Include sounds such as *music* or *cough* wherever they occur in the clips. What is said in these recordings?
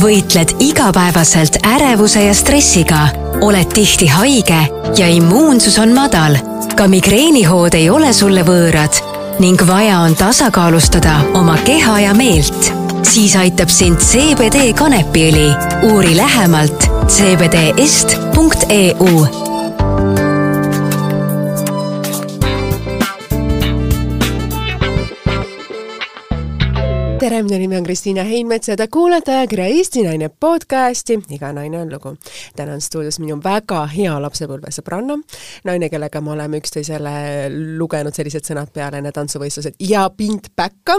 võitled igapäevaselt ärevuse ja stressiga, oled tihti haige ja immuunsus on madal. ka migreenihood ei ole sulle võõrad ning vaja on tasakaalustada oma keha ja meelt. siis aitab sind CBD kanepiõli. uuri lähemalt cbdest.eu tere, minu nimi on Kristiina Heinmets ja te kuulate ajakirja Eesti Naine podcasti Iga naine on lugu. täna on stuudios minu väga hea lapsepõlvesõbranna, naine, kellega me oleme üksteisele lugenud sellised sõnad peale enne tantsuvõistlused ja pind päkka.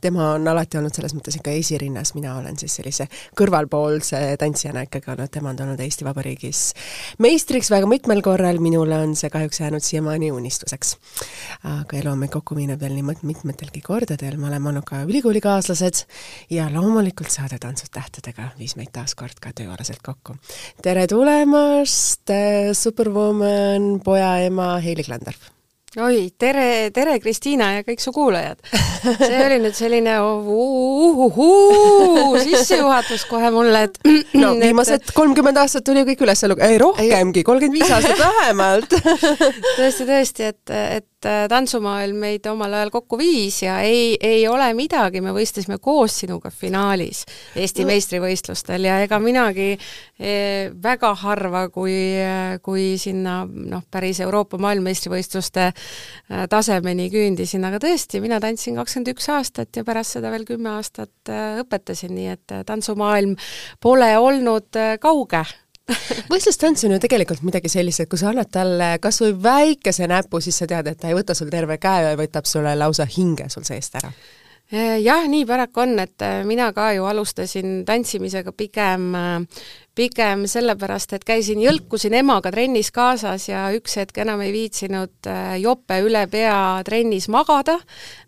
Tema on alati olnud selles mõttes ikka esirinnas, mina olen siis sellise kõrvalpoolse tantsijana ikkagi olnud, tema on tulnud Eesti Vabariigis meistriks väga mitmel korral, minule on see kahjuks jäänud siiamaani unistuseks. aga elu on meid kokku viinud veel nii mitmetelgi kordadel, me oleme olnud ka ülikooliga kaaslased ja loomulikult saade Tantsud tähtedega viis meid taas kord ka tööalaselt kokku. tere tulemast, äh, Superwoman, poja ema Heili Klandorf! Oi, tere, tere, Kristiina ja kõik su kuulajad! see oli nüüd selline uhuhuu sissejuhatus kohe mulle, et *clears throat* no viimased kolmkümmend aastat tuli kõik üles lugeda, ei rohkemgi, kolmkümmend viis aastat vähemalt *laughs* tõesti, tõesti, et, et tantsumaailm meid omal ajal kokku viis ja ei, ei ole midagi, me võistlesime koos sinuga finaalis Eesti no. meistrivõistlustel ja ega minagi eh, väga harva, kui, kui sinna noh, päris Euroopa maailmameistrivõistluste Äh, tasemeni küündisin, aga tõesti, mina tantsin kakskümmend üks aastat ja pärast seda veel kümme aastat äh, õpetasin, nii et äh, tantsumaailm pole olnud kauge *laughs* võistlustants on ju tegelikult midagi sellist, et kui sa annad talle kas või väikese näpu, siis sa tead, et ta ei võta sul terve käe, vaid võtab sulle lausa hinge sul seest ära. Jah, nii paraku on, et mina ka ju alustasin tantsimisega pigem pigem sellepärast, et käisin, jõlkusin emaga trennis kaasas ja üks hetk enam ei viitsinud jope üle pea trennis magada,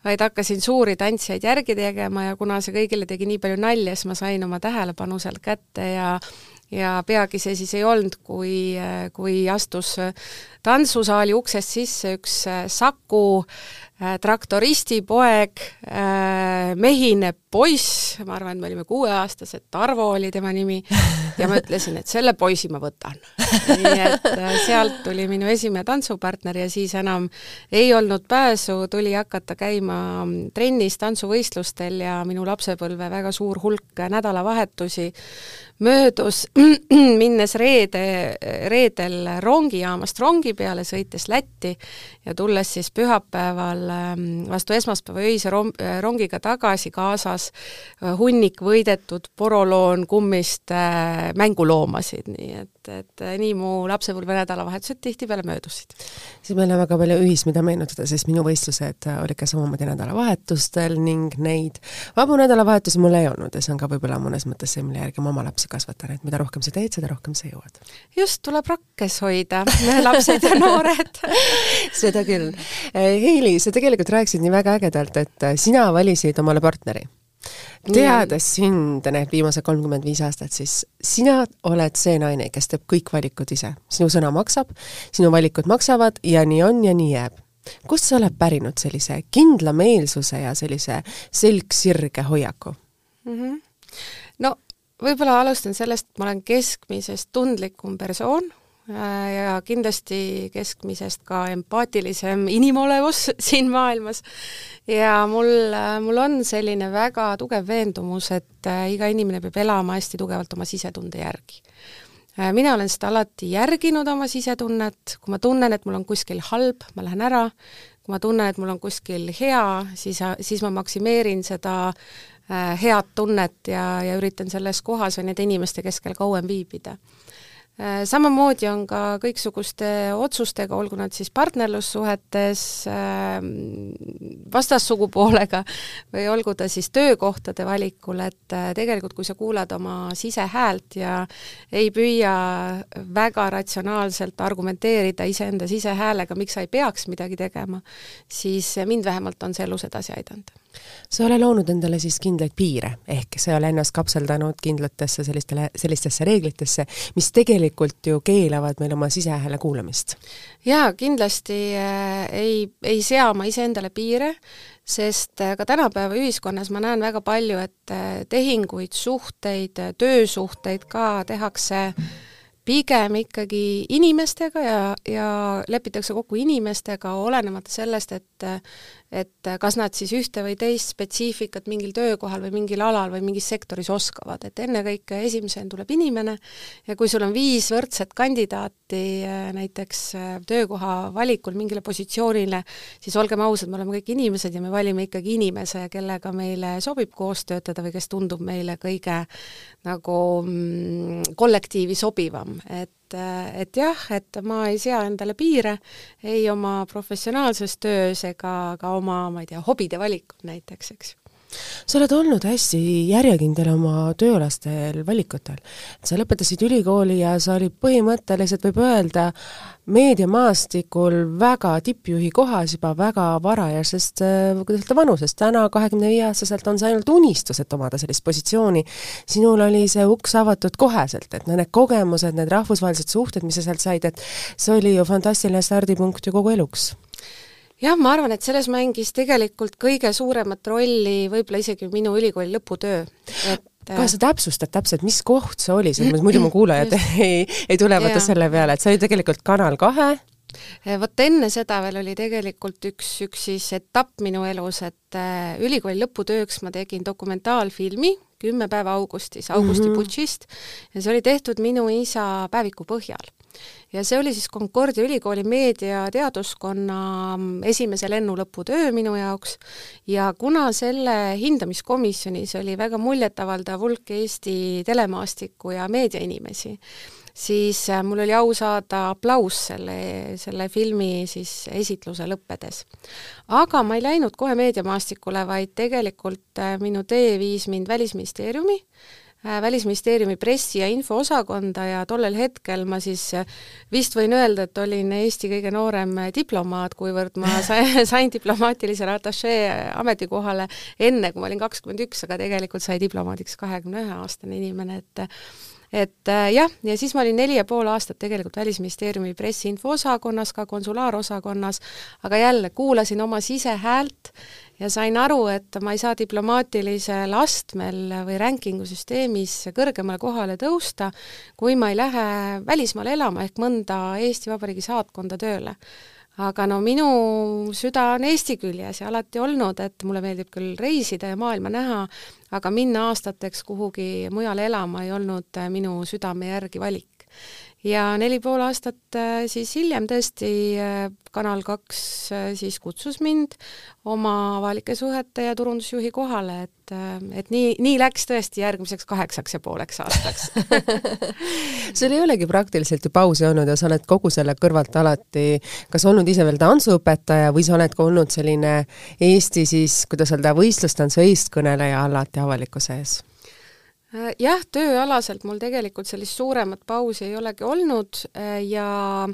vaid hakkasin suuri tantsijaid järgi tegema ja kuna see kõigile tegi nii palju nalja, siis ma sain oma tähelepanu sealt kätte ja ja peagi see siis ei olnud, kui, äh, kui astus tantsusaali uksest sisse üks äh, Saku traktoristi poeg, mehine poiss, ma arvan, et me olime kuueaastased, Tarvo oli tema nimi, *laughs* ja ma ütlesin, et selle poisi ma võtan. nii et äh, sealt tuli minu esimene tantsupartner ja siis enam ei olnud pääsu, tuli hakata käima mm, trennis tantsuvõistlustel ja minu lapsepõlve väga suur hulk nädalavahetusi möödus *clears throat* minnes reede, reedel rongijaamast rongi peale, sõites Lätti ja tulles siis pühapäeval ähm, vastu esmaspäeva öise rom-, rongiga tagasi kaasas äh, hunnik võidetud poroloon kummist äh, mänguloomasid, nii et, et äh, nii mu lapsepõlve nädalavahetused tihtipeale möödusid. siis meil on väga palju ühist, mida meenutada, sest minu võistlused olid ka samamoodi nädalavahetustel ning neid vabu nädalavahetusi mul ei olnud ja see on ka võib-olla mõnes mõttes see, mille järgi ma oma lapsi kasvatan, et mida rohkem sa teed, seda rohkem sa jõuad. just, tuleb rakkes hoida, lapsed ja noored *laughs* seda küll. Heili, sa tegelikult rääkisid nii väga ägedalt, et sina valisid omale partneri teades sind need viimased kolmkümmend viis aastat, siis sina oled see naine, kes teeb kõik valikud ise. sinu sõna maksab, sinu valikud maksavad ja nii on ja nii jääb. kust sa oled pärinud sellise kindlameelsuse ja sellise selgsirge hoiaku mm? -hmm. no võib-olla alustan sellest, et ma olen keskmisest tundlikum persoon ja kindlasti keskmisest ka empaatilisem *laughs* inimolevus siin maailmas. ja mul, äh, mul on selline väga tugev veendumus, et äh, iga inimene peab elama hästi tugevalt oma sisetunde järgi. mina olen seda alati järginud, oma sisetunnet, kui ma tunnen, et mul on kuskil halb, ma lähen ära, kui ma tunnen, et mul on kuskil hea, siis, siis ma maksimeerin seda head tunnet ja, ja üritan selles kohas või nende inimeste keskel kauem viibida Äh, samamoodi on ka kõiksuguste otsustega, olgu nad siis partnerlussuhetes ähm, vastassugupoolega või olgu ta siis töökohtade valikul, et äh, tegelikult kui sa kuulad oma sisehäält ja ei püüa väga ratsionaalselt argumenteerida iseenda sisehäälega, miks sa ei peaks midagi tegema, siis mind vähemalt on see elus edasi aidanud sa ei ole loonud endale siis kindlaid piire, ehk sa ei ole ennast kapseldanud kindlatesse sellistele, sellistesse reeglitesse, mis tegelikult ju keelavad meil oma sisehääle kuulamist? jaa, kindlasti äh, ei, ei sea ma iseendale piire, sest ka tänapäeva ühiskonnas ma näen väga palju, et tehinguid, suhteid, töösuhteid ka tehakse pigem ikkagi inimestega ja, ja lepitakse kokku inimestega, olenemata sellest, et et kas nad siis ühte või teist spetsiifikat mingil töökohal või mingil alal või mingis sektoris oskavad, et ennekõike esimesena tuleb inimene ja kui sul on viis võrdset kandidaati äh, näiteks äh, töökoha valikul mingile positsioonile, siis olgem ausad, me oleme kõik inimesed ja me valime ikkagi inimese, kellega meile sobib koos töötada või kes tundub meile kõige nagu mm, kollektiivi sobivam, et et, et jah, et ma ei sea endale piire ei oma professionaalses töös ega ka oma, ma ei tea, hobide valikul näiteks, eks sa oled olnud hästi järjekindel oma tööalastel valikutel. sa lõpetasid ülikooli ja sa olid põhimõtteliselt, võib öelda, meediamaastikul väga tippjuhi kohas juba väga varajasest, äh, kuidas öelda, vanusest, täna kahekümne viie aastaselt on see ainult unistus, et omada sellist positsiooni. sinul oli see uks avatud koheselt, et no need kogemused, need rahvusvahelised suhted, mis sa sealt said, et see oli ju fantastiline stardipunkt ju kogu eluks jah, ma arvan, et selles mängis tegelikult kõige suuremat rolli võib-olla isegi minu ülikooli lõputöö, et kas sa täpsustad täpselt, mis koht see oli, mõttes muidu mu kuulajad *laughs* ei, ei tule vaata selle peale, et see oli tegelikult Kanal kahe. Vot enne seda veel oli tegelikult üks, üks siis etapp minu elus, et äh, ülikooli lõputööks ma tegin dokumentaalfilmi kümme päeva augustis, augusti mm -hmm. putšist, ja see oli tehtud minu isa päeviku põhjal ja see oli siis Concordia ülikooli meediateaduskonna esimese lennu lõputöö minu jaoks ja kuna selle hindamiskomisjonis oli väga muljetavaldav hulk Eesti telemaastikku ja meediainimesi, siis äh, mul oli au saada aplaus selle, selle filmi siis esitluse lõppedes. aga ma ei läinud kohe meediamaastikule, vaid tegelikult äh, minu tee viis mind Välisministeeriumi, välisministeeriumi pressi- ja infoosakonda ja tollel hetkel ma siis äh, vist võin öelda, et olin Eesti kõige noorem äh, diplomaat, kuivõrd ma *laughs* sain, sain diplomaatilisele atašee ametikohale enne, kui ma olin kakskümmend üks, aga tegelikult sai diplomaadiks kahekümne ühe aastane inimene, et et äh, jah, ja siis ma olin neli ja pool aastat tegelikult Välisministeeriumi pressiinfoosakonnas, ka konsulaarosakonnas, aga jälle kuulasin oma sisehäält ja sain aru, et ma ei saa diplomaatilisel astmel või rankingu süsteemis kõrgemale kohale tõusta, kui ma ei lähe välismaale elama ehk mõnda Eesti Vabariigi saatkonda tööle. Aga no minu süda on Eesti küljes ja alati olnud, et mulle meeldib küll reisida ja maailma näha, aga minna aastateks kuhugi mujale elama ei olnud minu südame järgi valik ja neli pool aastat äh, siis hiljem tõesti äh, Kanal kaks äh, siis kutsus mind oma avalike suhete ja turundusjuhi kohale, et, et nii, nii läks tõesti järgmiseks kaheksaks ja pooleks aastaks *laughs* *laughs* sul ei olegi praktiliselt ju pausi olnud ja sa oled kogu selle kõrvalt alati kas olnud ise veel tantsuõpetaja või sa oled ka olnud selline Eesti siis, kuidas öelda, võistlustantsu eestkõneleja alati avalikkuse ees? Äh, jah, tööalaselt mul tegelikult sellist suuremat pausi ei olegi olnud äh, ja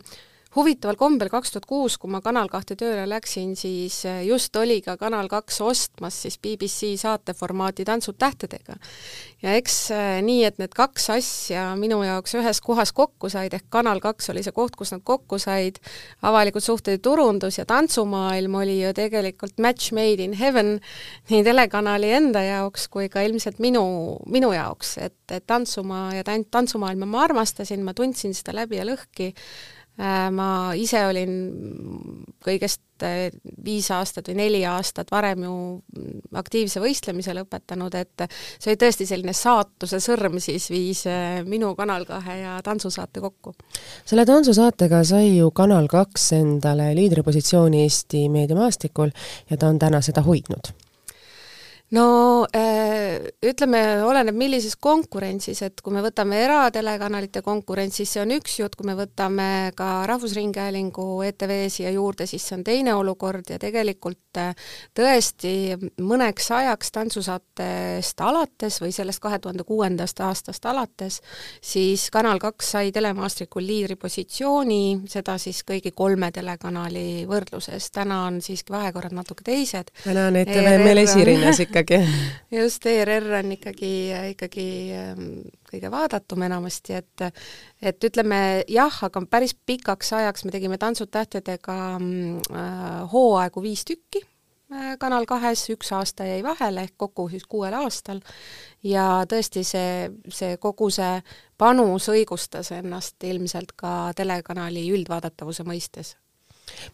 huvitaval kombel kaks tuhat kuus, kui ma Kanal kahte tööle läksin, siis äh, just oli ka Kanal kaks ostmas siis BBC saateformaati Tantsud tähtedega. ja eks äh, nii, et need kaks asja minu jaoks ühes kohas kokku said, ehk Kanal kaks oli see koht, kus nad kokku said, avalikud suhted ja turundus ja tantsumaailm oli ju tegelikult match made in heaven nii telekanali enda jaoks kui ka ilmselt minu, minu jaoks, et, et tantsumaa ja tant-, tantsumaailma ma armastasin, ma tundsin seda läbi ja lõhki ma ise olin kõigest äh, viis aastat või neli aastat varem ju aktiivse võistlemise lõpetanud, et see oli tõesti selline saatuse sõrm siis viis äh, minu Kanal kahe ja tantsusaate kokku. selle tantsusaatega sai ju Kanal kaks endale liidripositsiooni Eesti meediamaastikul ja ta on täna seda hoidnud no äh, ütleme, oleneb millises konkurentsis, et kui me võtame eratelekanalite konkurentsis, see on üks jutt, kui me võtame ka Rahvusringhäälingu ETV siia juurde, siis see on teine olukord ja tegelikult äh, tõesti mõneks ajaks tantsusaatest alates või sellest kahe tuhande kuuendast aastast alates, siis Kanal kaks sai telemaastikul liidripositsiooni, seda siis kõigi kolme telekanali võrdluses, täna on siiski vahekorrad natuke teised. täna on ETV meil esirinnas ikka ikkagi. just, ERR on ikkagi, ikkagi ähm, kõige vaadatum enamasti, et et ütleme jah, aga päris pikaks ajaks me tegime Tantsud tähtedega mm, äh, hooaegu viis tükki Kanal kahes, üks aasta jäi vahele, ehk kokku siis kuuel aastal, ja tõesti see, see kogu see panus õigustas ennast ilmselt ka telekanali üldvaadatavuse mõistes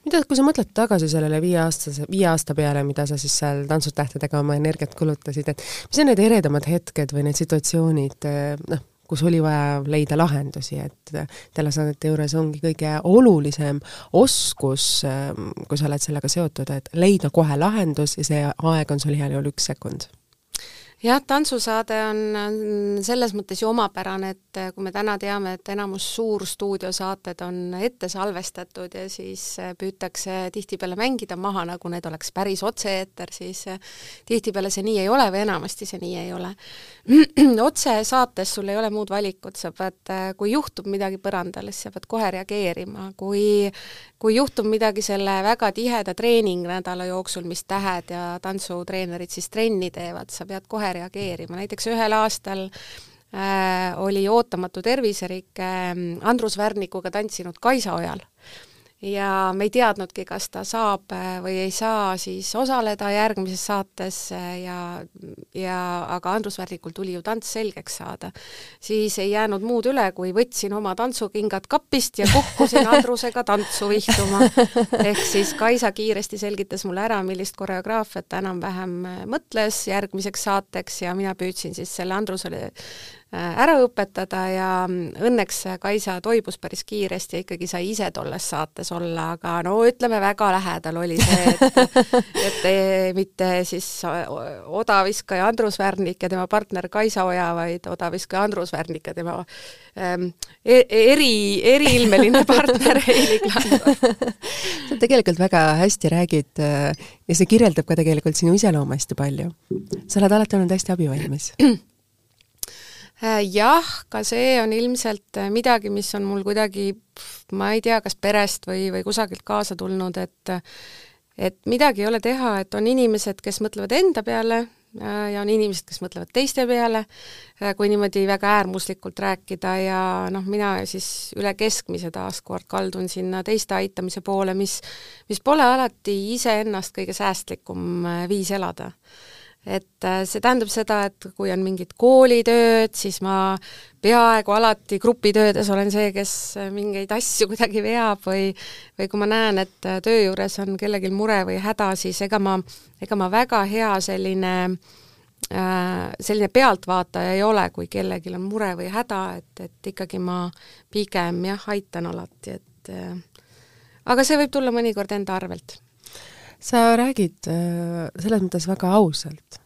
mida, kui sa mõtled tagasi sellele viieaastase, viie aasta peale, mida sa siis seal Tantsutähtedega oma energiat kulutasid, et mis on need eredamad hetked või need situatsioonid, noh, kus oli vaja leida lahendusi, et telesaadete juures ongi kõige olulisem oskus, kui sa oled sellega seotud, et leida kohe lahendus ja see aeg on sul heal juhul üks sekund jah, tantsusaade on, on selles mõttes ju omapärane, et kui me täna teame, et enamus suurstuudiosaated on ette salvestatud ja siis püütakse tihtipeale mängida maha, nagu need oleks päris otse-eeter, siis tihtipeale see nii ei ole või enamasti see nii ei ole. *clears throat* otsesaates sul ei ole muud valikut, sa pead, kui juhtub midagi põrandal, siis sa pead kohe reageerima, kui kui juhtub midagi selle väga tiheda treeningnädala jooksul, mis tähed ja tantsutreenerid siis trenni teevad, sa pead kohe reageerima, näiteks ühel aastal äh, oli ootamatu terviserike äh, Andrus Värnikuga tantsinud Kaisa Ojal ja me ei teadnudki, kas ta saab äh, või ei saa siis osaleda järgmises saates äh, ja, ja aga Andrus Värnikul tuli ju tants selgeks saada. siis ei jäänud muud üle, kui võtsin oma tantsukingad kapist ja kukkusin *laughs* Andrusega tantsu vihtuma. ehk siis Kaisa kiiresti selgitas mulle ära, millist koreograafiat ta enam-vähem äh, mõtles järgmiseks saateks ja mina püüdsin siis selle Andrusele ära õpetada ja mm, õnneks Kaisa toibus päris kiiresti ja ikkagi sai ise tolles saates olla, aga no ütleme, väga lähedal oli see, et *laughs* et mitte siis odaviskaja Andrus Värnik ja tema partner Kaisa Oja, vaid odaviskaja Andrus Värnik ja tema ähm, e-, eri, eriilmeline partner *laughs* Heili Klandor sa tegelikult väga hästi räägid äh, ja see kirjeldab ka tegelikult sinu iseloomu hästi palju. sa oled alati olnud hästi abivalmis Äh, *clears throat* jah, ka see on ilmselt äh, midagi, mis on mul kuidagi, ma ei tea, kas perest või, või kusagilt kaasa tulnud, et et midagi ei ole teha, et on inimesed, kes mõtlevad enda peale äh, ja on inimesed, kes mõtlevad teiste peale, kui niimoodi väga äärmuslikult rääkida ja noh, mina siis üle keskmise taaskord kaldun sinna teiste aitamise poole, mis, mis pole alati iseennast kõige säästlikum viis elada et äh, see tähendab seda, et kui on mingid koolitööd, siis ma peaaegu alati grupitöödes olen see, kes äh, mingeid asju *laughs* kuidagi veab või või kui ma näen, et äh, töö juures on kellelgi mure või häda, siis ega ma, ega ma väga hea selline selline pealtvaataja ei ole, kui kellelgi on mure või häda, et, et ikkagi ma pigem jah, aitan alati, et aga see võib tulla mõnikord enda arvelt sa räägid äh, selles mõttes väga ausalt.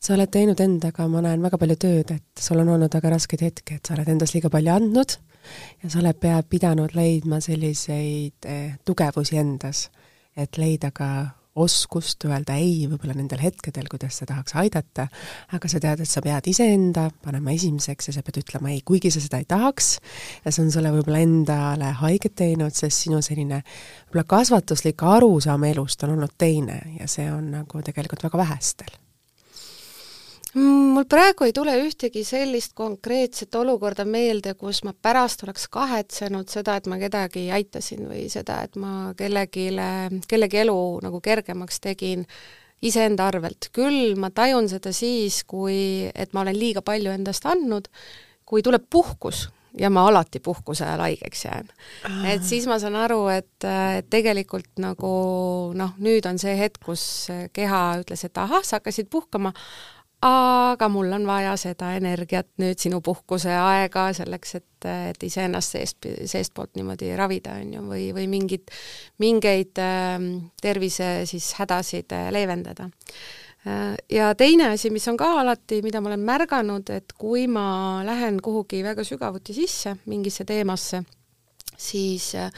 sa oled teinud endaga, ma näen, väga palju tööd, et sul on olnud väga raskeid hetki, et sa oled endast liiga palju andnud ja sa oled pea pidanud leidma selliseid eh, tugevusi endas, et leida ka oskust öelda ei võib-olla nendel hetkedel, kuidas sa tahaks aidata, aga sa tead, et sa pead iseenda panema esimeseks ja sa pead ütlema ei, kuigi sa seda ei tahaks, ja see on sulle võib-olla endale haiget teinud, sest sinu selline võib-olla kasvatuslik arusaam elust on olnud teine ja see on nagu tegelikult väga vähestel mul praegu ei tule ühtegi sellist konkreetset olukorda meelde, kus ma pärast oleks kahetsenud seda, et ma kedagi aitasin või seda, et ma kellelegi, kellegi elu nagu kergemaks tegin iseenda arvelt. küll ma tajun seda siis, kui, et ma olen liiga palju endast andnud, kui tuleb puhkus ja ma alati puhkuse ajal haigeks jään. et siis ma saan aru, et, et tegelikult nagu noh, nüüd on see hetk, kus keha ütles, et ahah, sa hakkasid puhkama, aga mul on vaja seda energiat nüüd sinu puhkuse aega selleks, et, et iseennast seest, seestpoolt niimoodi ravida, on ju, või, või mingit, mingeid äh, tervise siis hädasid äh, leevendada. Äh, ja teine asi, mis on ka alati, mida ma olen märganud, et kui ma lähen kuhugi väga sügavuti sisse mingisse teemasse, siis äh,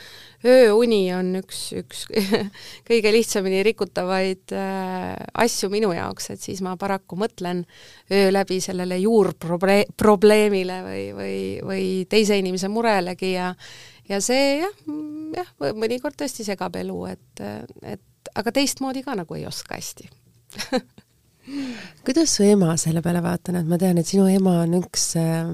ööuni on üks, üks *laughs* kõige lihtsamini rikutavaid äh, asju minu jaoks, et siis ma paraku mõtlen öö läbi sellele juurproble-, probleemile või, või, või teise inimese murelegi ja ja see jah, jah, mõnikord tõesti segab elu, et, et aga teistmoodi ka nagu ei oska hästi *laughs* kuidas su ema selle peale vaatab, et ma tean, et sinu ema on üks äh,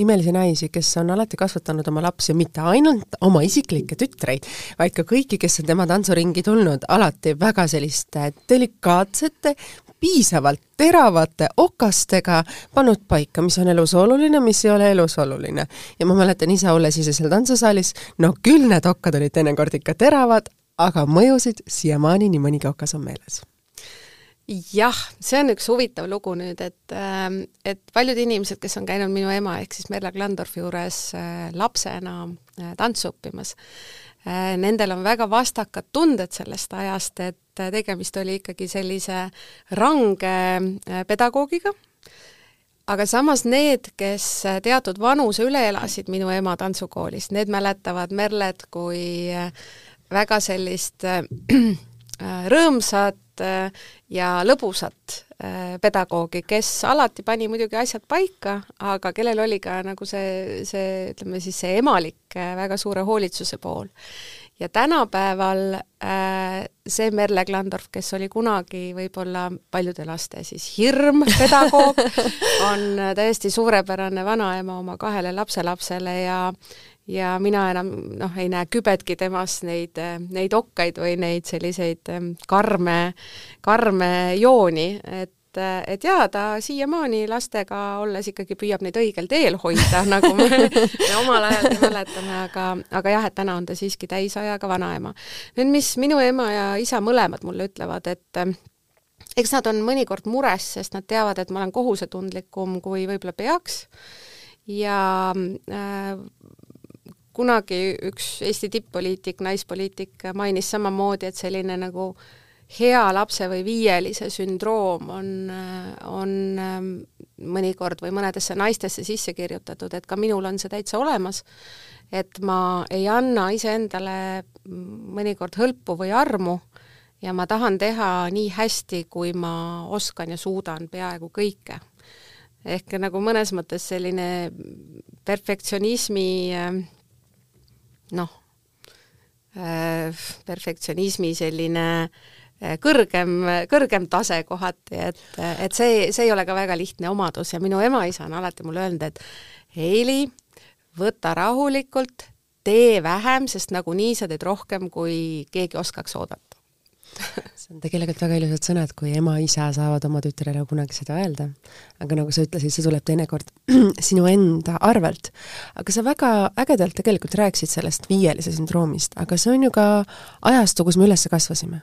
imelisi naisi, kes on alati kasvatanud oma lapsi, mitte ainult oma isiklikke tütreid, vaid ka kõiki, kes on tema tantsuringi tulnud, alati väga selliste delikaatsete, piisavalt teravate okastega pannud paika, mis on elus oluline, mis ei ole elus oluline. ja ma mäletan ise, olles ise seal tantsusaalis, no küll need okkad olid teinekord ikka teravad, aga mõjusid siiamaani nii mõnigi okas on meeles jah, see on üks huvitav lugu nüüd, et, ähm, et paljud inimesed, kes on käinud minu ema ehk siis Merle Klandorfi juures äh, lapsena äh, tantsu õppimas, äh, nendel on väga vastakad tunded sellest ajast, et tegemist oli ikkagi sellise range pedagoogiga, aga samas need, kes teatud vanuse üle elasid minu ema tantsukoolis, need mäletavad Merlet kui väga sellist *clears throat* rõõmsat ja lõbusat äh, pedagoogi, kes alati pani muidugi asjad paika, aga kellel oli ka nagu see, see ütleme siis see emalik äh, väga suure hoolitsuse pool. Ja tänapäeval see Merle Klandorf, kes oli kunagi võib-olla paljude laste siis hirm *laughs* pedagoog, on täiesti suurepärane vanaema oma kahele lapselapsele ja ja mina enam noh, ei näe kübetki temas neid, neid okkaid või neid selliseid ähm, karme, karme jooni, et et jaa, ta siiamaani lastega olles ikkagi püüab neid õigel teel hoida, *laughs* nagu me, me omal ajal mäletame, aga, aga jah, et täna on ta siiski täisajaga vanaema. nüüd, mis minu ema ja isa mõlemad mulle ütlevad, et eks nad on mõnikord mures, sest nad teavad, et ma olen kohusetundlikum, kui võib-olla peaks ja äh, kunagi üks Eesti tipp-poliitik, naispoliitik mainis samamoodi, et selline nagu hea lapse või viielise sündroom on, on ähm, mõnikord või mõnedesse naistesse sisse kirjutatud, et ka minul on see täitsa olemas, et ma ei anna iseendale mõnikord hõlpu või armu ja ma tahan teha nii hästi, kui ma oskan ja suudan peaaegu kõike. ehk nagu mõnes mõttes selline perfektsionismi äh, noh, äh, perfektsionismi selline äh, kõrgem, kõrgem tase kohati, et, et see, see ei ole ka väga lihtne omadus ja minu ema-isa on alati mulle öelnud, et Heili, võta rahulikult, tee vähem, sest nagunii sa teed rohkem, kui keegi oskaks oodata *laughs* see on tegelikult väga ilusad sõnad, kui ema-isa saavad oma tütrele kunagi seda öelda. aga nagu sa ütlesid, see tuleb teinekord *clears throat* sinu enda arvelt. aga sa väga ägedalt tegelikult rääkisid sellest viielise sündroomist, aga see on ju ka ajastu, kus me üles kasvasime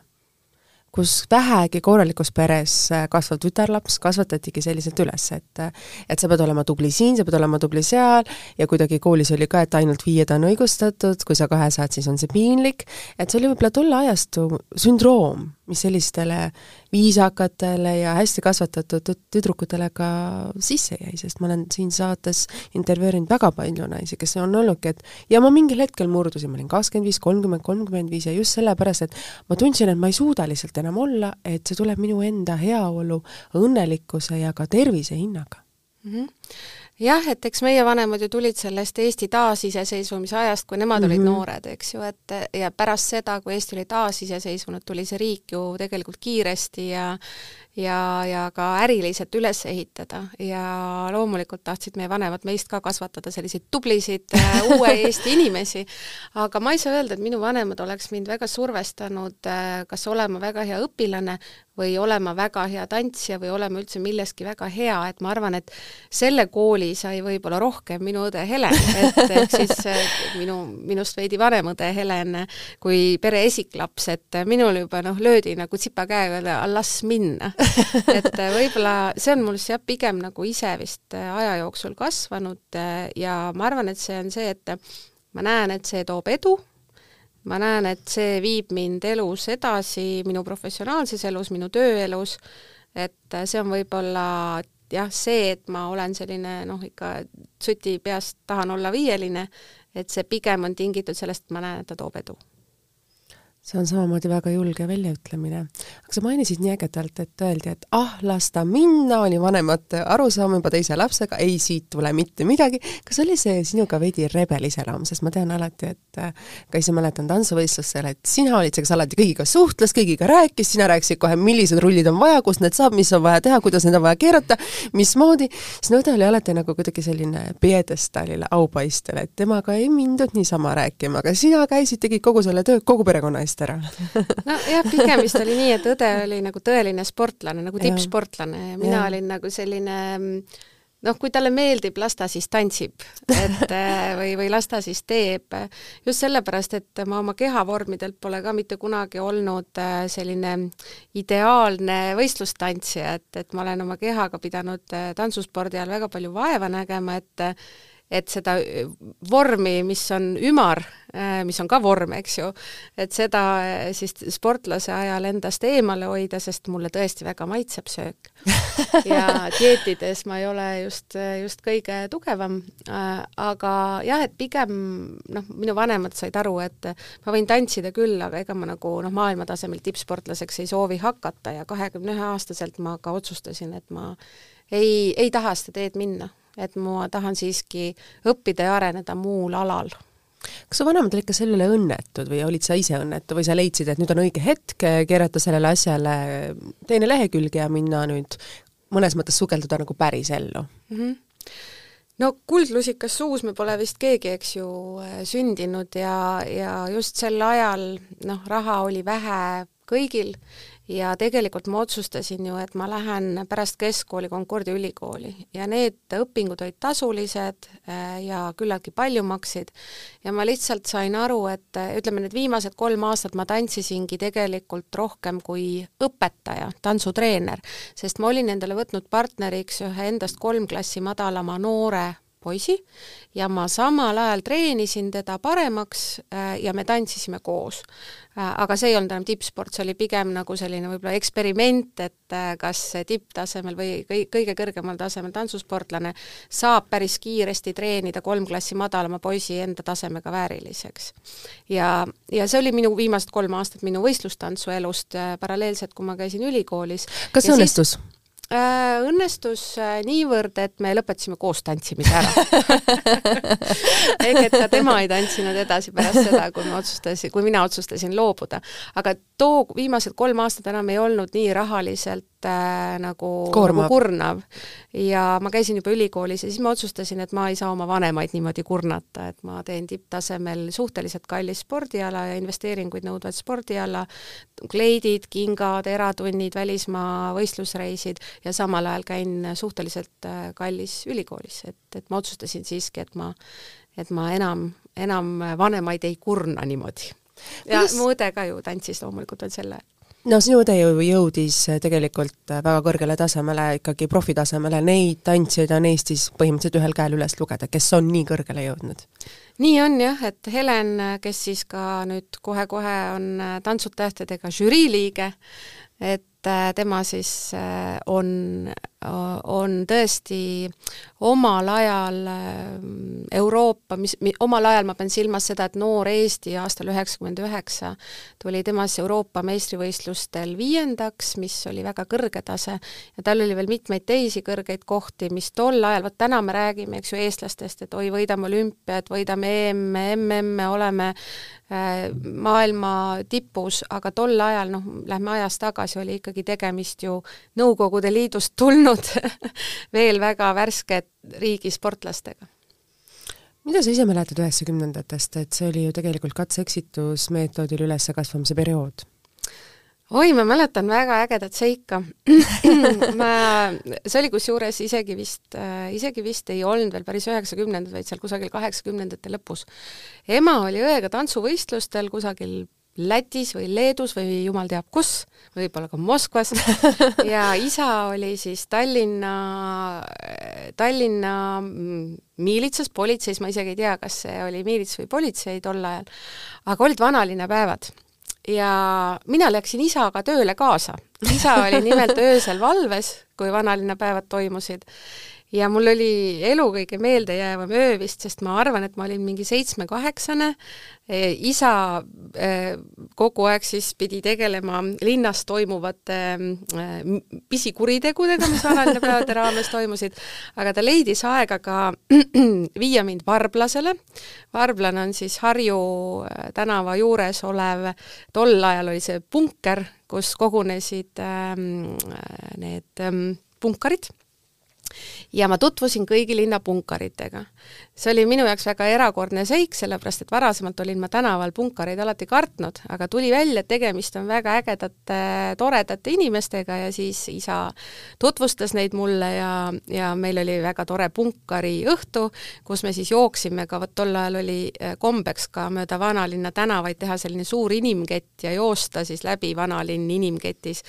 kus vähegi korralikus peres äh, kasvav tütarlaps kasvatatigi selliselt üles, et et sa pead olema tubli siin, sa pead olema tubli seal ja kuidagi koolis oli ka, et ainult viied on õigustatud, kui sa kahe saad, siis on see piinlik, et see oli võib-olla tolle ajastu sündroom mis sellistele viisakatele ja hästi kasvatatud tüdrukutele ka sisse jäi, sest ma olen siin saates intervjueerinud väga palju naisi, kes on olnudki, et ja ma mingil hetkel murdusin, ma olin kakskümmend viis, kolmkümmend, kolmkümmend viis ja just sellepärast, et ma tundsin, et ma ei suuda lihtsalt enam olla, et see tuleb minu enda heaolu, õnnelikkuse ja ka tervise hinnaga mm. -hmm jah, et eks meie vanemad ju tulid sellest Eesti taasiseseisvumise ajast, kui nemad mm -hmm. olid mhm. noored, eks ju, et ja pärast seda, kui Eesti oli taasiseseisvunud, tuli see riik ju tegelikult kiiresti ja ja, ja ka äriliselt üles ehitada ja loomulikult tahtsid meie vanemad meist ka kasvatada selliseid tublisid äh, *laughs* uue Eesti inimesi, aga ma ei saa öelda, et minu vanemad oleks mind väga survestanud äh, kas olema väga hea õpilane või olema väga hea tantsija või olema üldse milleski väga hea, et ma arvan, et selle kooli sai võib-olla rohkem minu õde Helen, et ehk siis minu, minust veidi vanem õde Helen kui pere esiklaps, et minul juba noh, löödi nagu tsipa käega, las minna. Et võib-olla see on mul jah, pigem nagu ise vist aja jooksul kasvanud ja ma arvan, et see on see, et ma näen, et see toob edu, ma näen, et see viib mind elus edasi, minu professionaalses elus, minu tööelus, et see on võib-olla jah, see, et ma olen selline noh, ikka suti peast tahan olla viieline, et see pigem on tingitud sellest, et ma näen, et ta toob edu see on samamoodi väga julge väljaütlemine. aga sa mainisid nii ägedalt, et öeldi, et ah, las ta minna, oli vanemate arusaam juba teise lapsega, ei, siit tule mitte midagi. kas oli see sinuga veidi rebel iseloom, sest ma tean alati, et äh, ka ise mäletan tantsuvõistlustel, et sina olid see, kes alati kõigiga suhtles, kõigiga rääkis, sina rääkisid kohe, millised rullid on vaja, kust need saab, mis on vaja teha, kuidas need on vaja keerata, mismoodi, sinu õde oli alati nagu kuidagi selline pjedestaalile, aupaistel, et temaga ei mindud niisama rääkima, aga sina käisid, tegid kogu selle töö kogu perekonna eest ära *laughs* nojah, pigem vist oli nii, et õde oli nagu tõeline sportlane, nagu tippsportlane ja mina ja. olin nagu selline noh, kui talle meeldib, las ta siis tantsib, et äh, või, või las ta siis teeb. just sellepärast, et ma oma kehavormidelt pole ka mitte kunagi olnud äh, selline ideaalne võistlustantsija, et, et ma olen oma kehaga pidanud äh, tantsuspordi ajal väga palju vaeva nägema, et et seda äh, vormi, mis on ümar, äh, mis on ka vorm, eks ju, et seda äh, siis sportlase ajal endast eemale hoida, sest mulle tõesti väga maitseb söök. *laughs* ja dieetides ma ei ole just, just kõige tugevam, aga jah, et pigem noh, minu vanemad said aru, et ma võin tantsida küll, aga ega ma nagu noh, maailmatasemel tippsportlaseks ei soovi hakata ja kahekümne ühe aastaselt ma ka otsustasin, et ma ei, ei taha seda teed minna et ma tahan siiski õppida ja areneda muul alal. Kas su vanemad olid ka sellele õnnetud või olid sa ise õnnetu või sa leidsid, et nüüd on õige hetk keerata sellele asjale teine lehekülg ja minna nüüd mõnes mõttes sukelduda nagu päris ellu? Mm? -hmm no kuldlusikas suus me pole vist keegi, eks ju, sündinud ja, ja just sel ajal noh, raha oli vähe kõigil ja tegelikult ma otsustasin ju, et ma lähen pärast keskkooli Concordia ülikooli ja need õpingud olid tasulised äh, ja küllaltki palju maksid. Ja ma lihtsalt sain aru, et äh, ütleme, need viimased kolm aastat ma tantsisingi tegelikult rohkem kui õpetaja, tantsutreener, sest ma olin endale võtnud partneriks ühe endast kolm klassi madalama noore poisi ja ma samal ajal treenisin teda paremaks äh, ja me tantsisime koos. Äh, aga see ei olnud enam tippsport, see oli pigem nagu selline võib-olla eksperiment, et äh, kas tipptasemel või kõige kõrgemal tasemel tantsusportlane saab päris kiiresti treenida kolm klassi madalama poisi enda tasemega vääriliseks. ja, ja see oli minu viimased kolm aastat minu võistlustantsu elust paralleelselt, kui ma käisin ülikoolis. kas see õnnestus siis...? Äh, õnnestus äh, niivõrd, et me lõpetasime koos tantsimise ära *laughs* ehk et ka tema ei tantsinud edasi pärast seda, kui me otsustasin, kui mina otsustasin loobuda. aga too viimased kolm aastat enam ei olnud nii rahaliselt äh, nagu, nagu kurnav. ja ma käisin juba ülikoolis ja siis ma otsustasin, et ma ei saa oma vanemaid niimoodi kurnata, et ma teen tipptasemel suhteliselt kallis spordiala ja investeeringuid nõudvat spordiala, kleidid, kingad, eratunnid, välismaa võistlusreisid ja samal ajal käin suhteliselt äh, kallis ülikoolis, et, et ma otsustasin siiski, et ma, et ma enam, enam vanemaid ei kurna niimoodi. ja Kuidas... mu õde ka ju tantsis loomulikult veel selle no sinu ju jõudis tegelikult väga kõrgele tasemele, ikkagi profitasemele, neid tantsijaid on Eestis põhimõtteliselt ühel käel üles lugeda, kes on nii kõrgele jõudnud? nii on jah, et Helen, kes siis ka nüüd kohe-kohe on Tantsud tähtedega žürii liige, et äh, tema siis äh, on, on tõesti omal ajal äh, Euroopa, mis, omal ajal ma pean silmas seda, et noor Eesti aastal üheksakümmend üheksa tuli temas Euroopa meistrivõistlustel viiendaks, mis oli väga kõrge tase, ja tal oli veel mitmeid teisi kõrgeid kohti, mis tol ajal, vot täna me räägime, eks ju, eestlastest, et oi, võidame olümpiat, võidame EM-e, MM-e, oleme Äh, maailma tipus, aga tol ajal, noh, lähme ajas tagasi, oli ikkagi tegemist ju Nõukogude Liidust tulnud *laughs* veel väga värske riigi sportlastega mida sa ise mäletad üheksakümnendatest, et see oli ju tegelikult katse-eksitusmeetodil üleskasvamise periood? oi, ma mäletan väga ägedat seika *clears throat* ma, see oli kusjuures isegi vist äh,, isegi vist ei olnud veel päris üheksakümnendad, vaid seal kusagil kaheksakümnendate lõpus. ema oli õega tantsuvõistlustel kusagil Lätis või Leedus või jumal teab kus, võib-olla ka Moskvas. *laughs* Ja isa oli siis Tallinna, Tallinna miilitsas, politseis, ma isegi ei tea, kas see oli miilits või politsei tol ajal, aga olid vanalinnapäevad ja mina läksin isaga tööle kaasa. isa oli nimelt öösel valves, kui vanalinnapäevad toimusid ja mul oli elu kõige meeldejäävam öö vist, sest ma arvan, et ma olin mingi seitsme-kaheksane, isa kogu aeg siis pidi tegelema linnas toimuvate pisikuritegudega, mis vanalinnapäevade raames toimusid, aga ta leidis aega ka *clears throat* viia mind Varblasele, Varblane on siis Harju tänava juures olev, tol ajal oli see punker, kus kogunesid ähm, need ähm, punkarid ja ma tutvusin kõigi linna punkaritega. see oli minu jaoks väga erakordne seik, sellepärast et varasemalt olin ma tänaval punkareid alati kartnud, aga tuli välja, et tegemist on väga ägedate, toredate inimestega ja siis isa tutvustas neid mulle ja, ja meil oli väga tore punkariõhtu, kus me siis jooksime ka, vot tol ajal oli eh, kombeks ka mööda vanalinna tänavaid teha selline suur inimkett ja joosta siis läbi vanalinn inimketis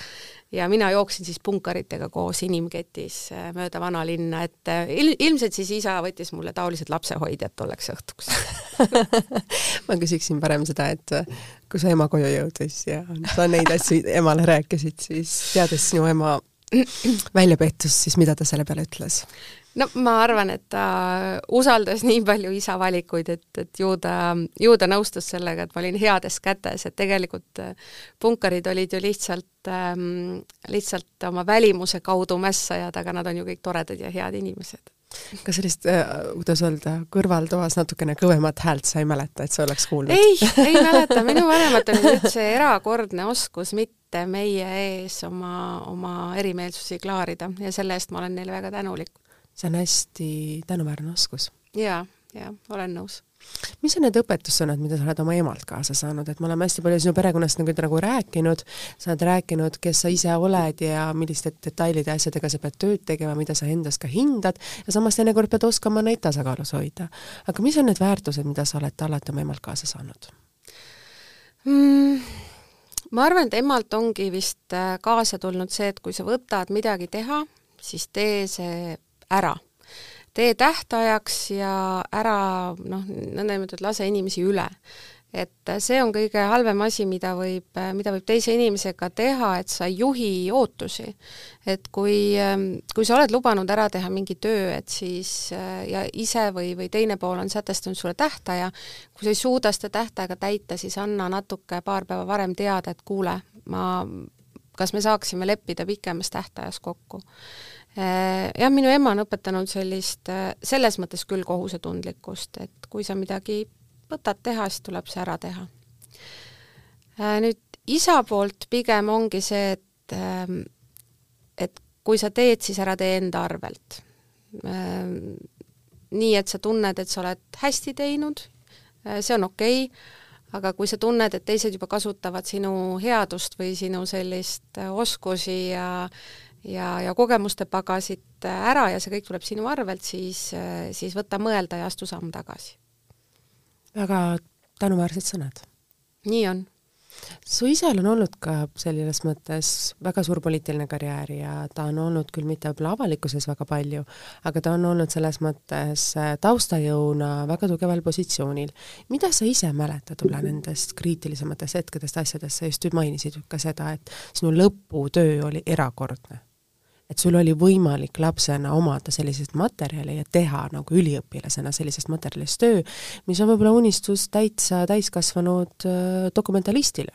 ja mina jooksin siis punkaritega koos inimketis äh, mööda vanalinna, et äh, il-, ilmselt siis isa võttis mulle taolised lapsehoidjad tolleks õhtuks *laughs* ma küsiksin parem seda, et äh, kui su ema koju jõudis ja sa neid asju emale rääkisid, siis teades sinu ema väljapetust, siis mida ta selle peale ütles? No ma arvan, et ta usaldas nii palju isa valikuid, et, et ju ta, ju ta nõustus sellega, et ma olin heades kätes, et tegelikult äh, punkarid olid ju lihtsalt ähm,, lihtsalt oma välimuse kaudu mässajad, aga nad on ju kõik toredad ja head inimesed. Kas sellist äh,, kuidas öelda, kõrvaltoas natukene kõvemat häält sa ei mäleta, et sa oleks kuulnud? ei, ei mäleta, minu vanematel oli nüüd see erakordne oskus mitte meie ees oma, oma erimeelsusi klaarida ja selle eest ma olen neile väga tänulik see on hästi tänuväärne oskus. jaa, jaa, olen nõus mis on need õpetussõnad, mida sa oled oma emalt kaasa saanud, et me oleme hästi palju sinu perekonnast nagu, nagu rääkinud, sa oled rääkinud, kes sa ise oled ja milliste detailide ja asjadega sa pead tööd tegema, mida sa endas ka hindad, ja samas teinekord pead oskama neid tasakaalus hoida. aga mis on need väärtused, mida sa oled alati oma emalt kaasa saanud mm,? ma arvan, et emalt ongi vist äh, kaasa tulnud see, et kui sa võtad midagi teha, siis tee see ära. tee tähtajaks ja ära noh, nõndanimetatud lase inimesi üle. et see on kõige halvem asi, mida võib, mida võib teise inimesega teha, et sa ei juhi ootusi. et kui, kui sa oled lubanud ära teha mingi töö, et siis ja ise või, või teine pool on sätestanud sulle tähtaja, kui sa ei suuda seda tähtaega täita, siis anna natuke paar päeva varem teada, et kuule, ma kas me saaksime leppida pikemas tähtajas kokku jah, minu ema on õpetanud sellist, äh, selles mõttes küll kohusetundlikkust, et kui sa midagi võtad teha, siis tuleb see ära teha. Äh, nüüd isa poolt pigem ongi see, et ähm, et kui sa teed, siis ära tee enda arvelt. Nii, et sa tunned, et sa oled hästi teinud, see on okei okay,, aga kui sa tunned, et teised juba kasutavad sinu headust või sinu sellist oskusi ja ja, ja kogemuste pagasit ära ja see kõik tuleb sinu arvelt, siis, siis võta mõelda ja astu samm tagasi. väga tänuväärsed sõnad. nii on. su isal on olnud ka selles mõttes väga suur poliitiline karjäär ja ta on olnud küll mitte võib-olla avalikkuses väga palju, aga ta on olnud selles mõttes taustajõuna väga tugeval positsioonil. mida sa ise mäletad võib-olla nendest kriitilisematest hetkedest, asjadest, sa just mainisid ka seda, et sinu lõputöö oli erakordne et sul oli võimalik lapsena omada selliseid materjale ja teha nagu üliõpilasena sellisest materjalist töö, mis on võib-olla unistus täitsa täiskasvanud äh, dokumentalistile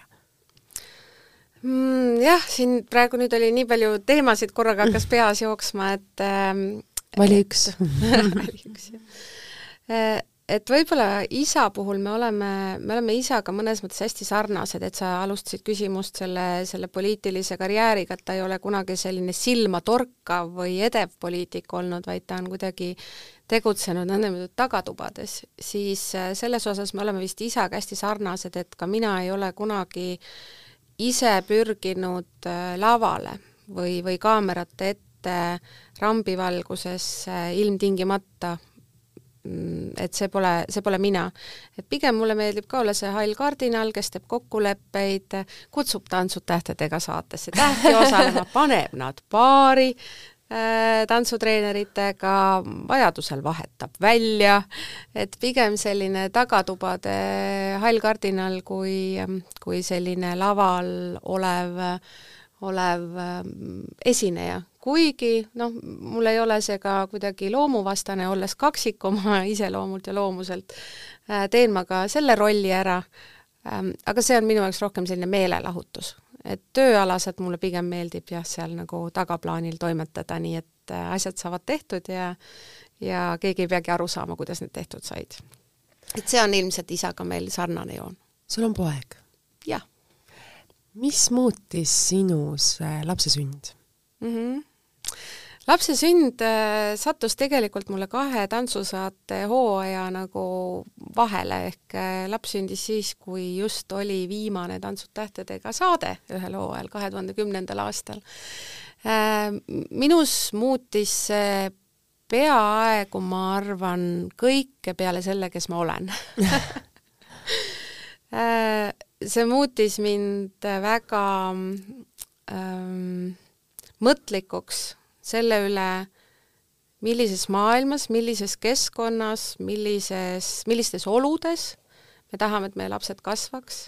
mm,? Jah, siin praegu nüüd oli nii palju teemasid korraga hakkas peas jooksma, et ähm, vali üks *laughs* vali üks, jah äh, et võib-olla isa puhul me oleme, me oleme isaga mõnes mõttes hästi sarnased, et sa alustasid küsimust selle, selle poliitilise karjääriga, et ta ei ole kunagi selline silmatorkav või edev poliitik olnud, vaid ta on kuidagi tegutsenud nõndanimetatud tagatubades, siis äh, selles osas me oleme vist isaga hästi sarnased, et ka mina ei ole kunagi ise pürginud äh, lavale või, või kaamerate ette rambivalguses ilmtingimata Mm, et see pole, see pole mina. et pigem mulle meeldib ka olla see hall kardinal, kes teeb kokkuleppeid, kutsub Tantsud tähtedega saatesse. Tähti osalema, *laughs* paneb nad paari äh, tantsutreeneritega, vajadusel vahetab välja, et pigem selline tagatubade hall kardinal kui, kui selline laval olev olev ähm, esineja, kuigi noh, mul ei ole see ka kuidagi loomuvastane, olles kaksik oma *laughs* iseloomult ja loomuselt, äh, teen ma ka selle rolli ära, ähm, aga see on minu jaoks rohkem selline meelelahutus. et tööalaselt mulle pigem meeldib jah, seal nagu tagaplaanil toimetada, nii et äh, asjad saavad tehtud ja ja keegi ei peagi aru saama, kuidas need tehtud said. et see on ilmselt isaga meil sarnane joon. sul on poeg? jah. mis muutis sinus lapse sünd mm? -hmm lapse sünd äh, sattus tegelikult mulle kahe tantsusaate hooaja nagu vahele, ehk äh, laps sündis siis, kui just oli viimane Tantsud tähtedega saade ühel hooajal, kahe tuhande kümnendal aastal. Äh, minus muutis see peaaegu, ma arvan, kõike peale selle, kes ma olen *laughs* see muutis mind väga ähm, mõtlikuks selle üle, millises maailmas, millises keskkonnas, millises, millistes oludes me tahame, et meie lapsed kasvaks,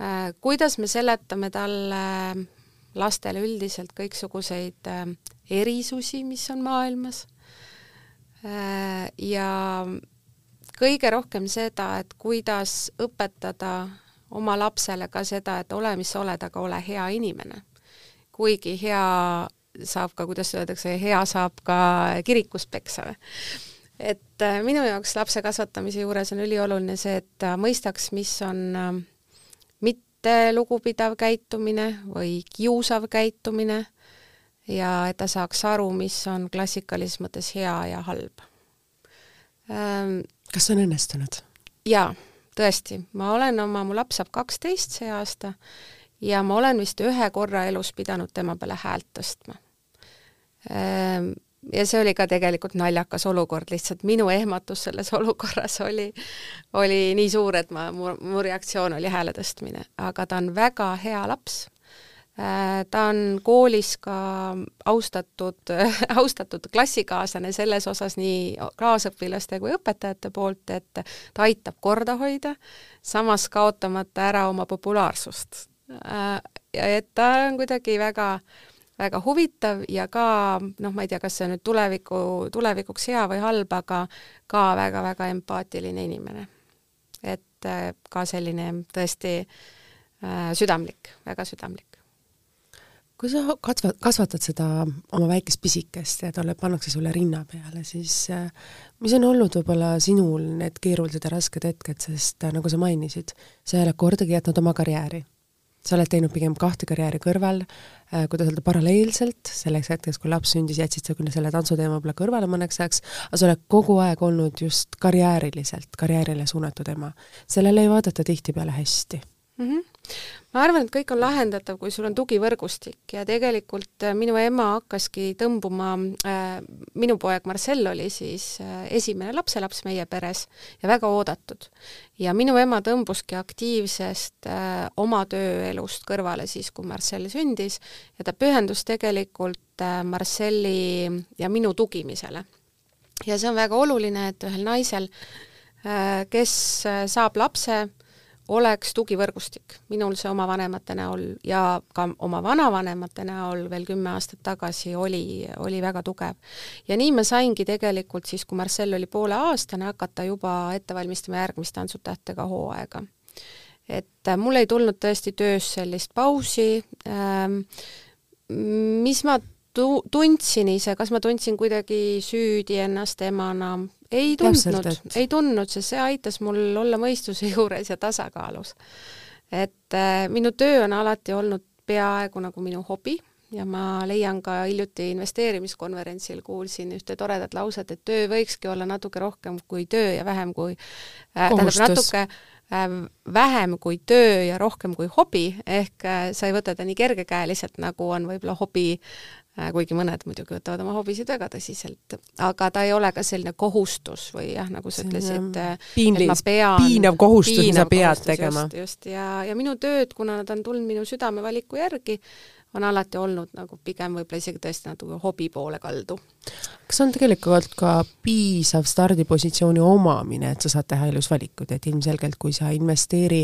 äh, kuidas me seletame talle, lastele üldiselt kõiksuguseid äh, erisusi, mis on maailmas, äh, ja kõige rohkem seda, et kuidas õpetada oma lapsele ka seda, et ole, mis sa oled, aga ole hea inimene. Kuigi hea saab ka, kuidas öeldakse, hea saab ka kirikus peksa. et äh, minu jaoks lapse kasvatamise juures on ülioluline see, et ta mõistaks, mis on äh, mitte lugupidav käitumine või kiusav käitumine ja et ta saaks aru, mis on klassikalises mõttes hea ja halb. Ähm, kas see on õnnestunud? jaa, tõesti, ma olen oma, mu laps saab kaksteist see aasta ja ma olen vist ühe korra elus pidanud tema peale häält tõstma Ehm, ja see oli ka tegelikult naljakas olukord, lihtsalt minu ehmatus selles *laughs* olukorras oli, oli nii suur, et ma, mu, mu reaktsioon oli hääle tõstmine, aga ta on väga hea laps. Ehm, ta on koolis ka austatud, *laughs* austatud klassikaaslane selles osas nii kaasõpilaste kui õpetajate poolt, et ta aitab korda hoida, samas kaotamata ära oma populaarsust. Ja et ta on kuidagi väga äh, väga huvitav ja ka noh, ma ei tea, kas see on nüüd tuleviku, tulevikuks hea või halb, aga ka väga-väga empaatiline inimene. et äh, ka selline tõesti äh, südamlik, väga südamlik. kui sa kasva-, kasvatad seda oma väikest pisikest ja talle pannakse sulle rinna peale, siis äh, mis on olnud võib-olla sinul need keerulised ja rasked hetked, sest äh, nagu sa mainisid, sa ei ole kordagi jätnud oma karjääri sa oled teinud pigem kahte karjääri kõrval, äh, kuidas öelda, paralleelselt, selleks hetkeks, kui laps sündis, jätsid sa küll selle tantsuteema võib-olla kõrvale mõneks ajaks, aga sa oled kogu aeg olnud just karjääriliselt, karjäärile suunatud ema. sellele ei vaadata tihtipeale hästi mm. -hmm ma arvan, et kõik on lahendatav, kui sul on tugivõrgustik ja tegelikult äh, minu ema hakkaski tõmbuma äh,, minu poeg Marcel oli siis äh, esimene lapselaps meie peres ja väga oodatud. ja minu ema tõmbuski aktiivsest äh, oma tööelust kõrvale siis, kui Marcel sündis ja ta pühendus tegelikult äh, Marcelli ja minu tugimisele. ja see on väga oluline, et ühel naisel äh,, kes äh, saab lapse, oleks tugivõrgustik. minul see oma vanemate näol ja ka oma vanavanemate näol veel kümme aastat tagasi oli, oli väga tugev. ja nii ma saingi tegelikult siis, kui Marcel oli pooleaastane, hakata juba ette valmistama järgmist Tantsud tähtedega hooaega. et äh, mul ei tulnud tõesti töös sellist pausi ähm,, mis ma tu-, tundsin ise, kas ma tundsin kuidagi süüdi ennast emana, ei tundnud, ei tundnud, sest see aitas mul olla mõistuse *laughs* juures ja tasakaalus. et äh, minu töö on alati olnud peaaegu nagu minu hobi ja ma leian ka hiljuti investeerimiskonverentsil kuulsin ühte toredat lauset, et töö võikski olla natuke rohkem kui töö ja vähem kui äh,, tähendab natuke äh, vähem kui töö ja rohkem kui hobi, ehk äh, sa ei võta ta nii kergekäeliselt, nagu on võib-olla hobi kuigi mõned muidugi võtavad oma hobisid väga tõsiselt, aga ta ei ole ka selline kohustus või jah, nagu sa ütlesid, piinlis, piinav kohustus, mida sa pead tegema. just, just, ja, ja minu tööd, kuna nad on tulnud minu südamevaliku järgi, on alati olnud nagu pigem võib-olla isegi tõesti natuke hobi poole kaldu. kas on tegelikult ka piisav stardipositsiooni omamine, et sa saad teha elus valikuid, et ilmselgelt kui sa investeeri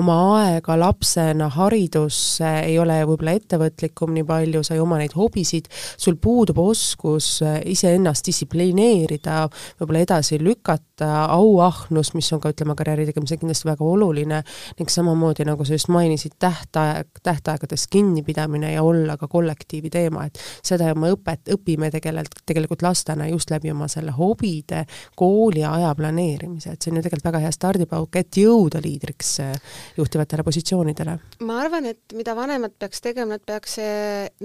oma aega lapsena haridusse, ei ole võib-olla ettevõtlikum nii palju, sa ei oma neid hobisid, sul puudub oskus iseennast distsiplineerida, võib-olla edasi lükata, auahnus, mis on ka ütleme, karjääri tegemisel kindlasti väga oluline, ning samamoodi, nagu sa just mainisid, tähtaeg, tähtaegadest kinnipidamine ja olla ka kollektiivi teema, et seda me õpet-, õpime tegelikult, tegelikult lastena just läbi oma selle hobide, kooli aja planeerimise, et see on ju tegelikult väga hea stardipauk, et jõuda liidriks eh, juhtivatele positsioonidele. ma arvan, et mida vanemad peaks tegema, et peaks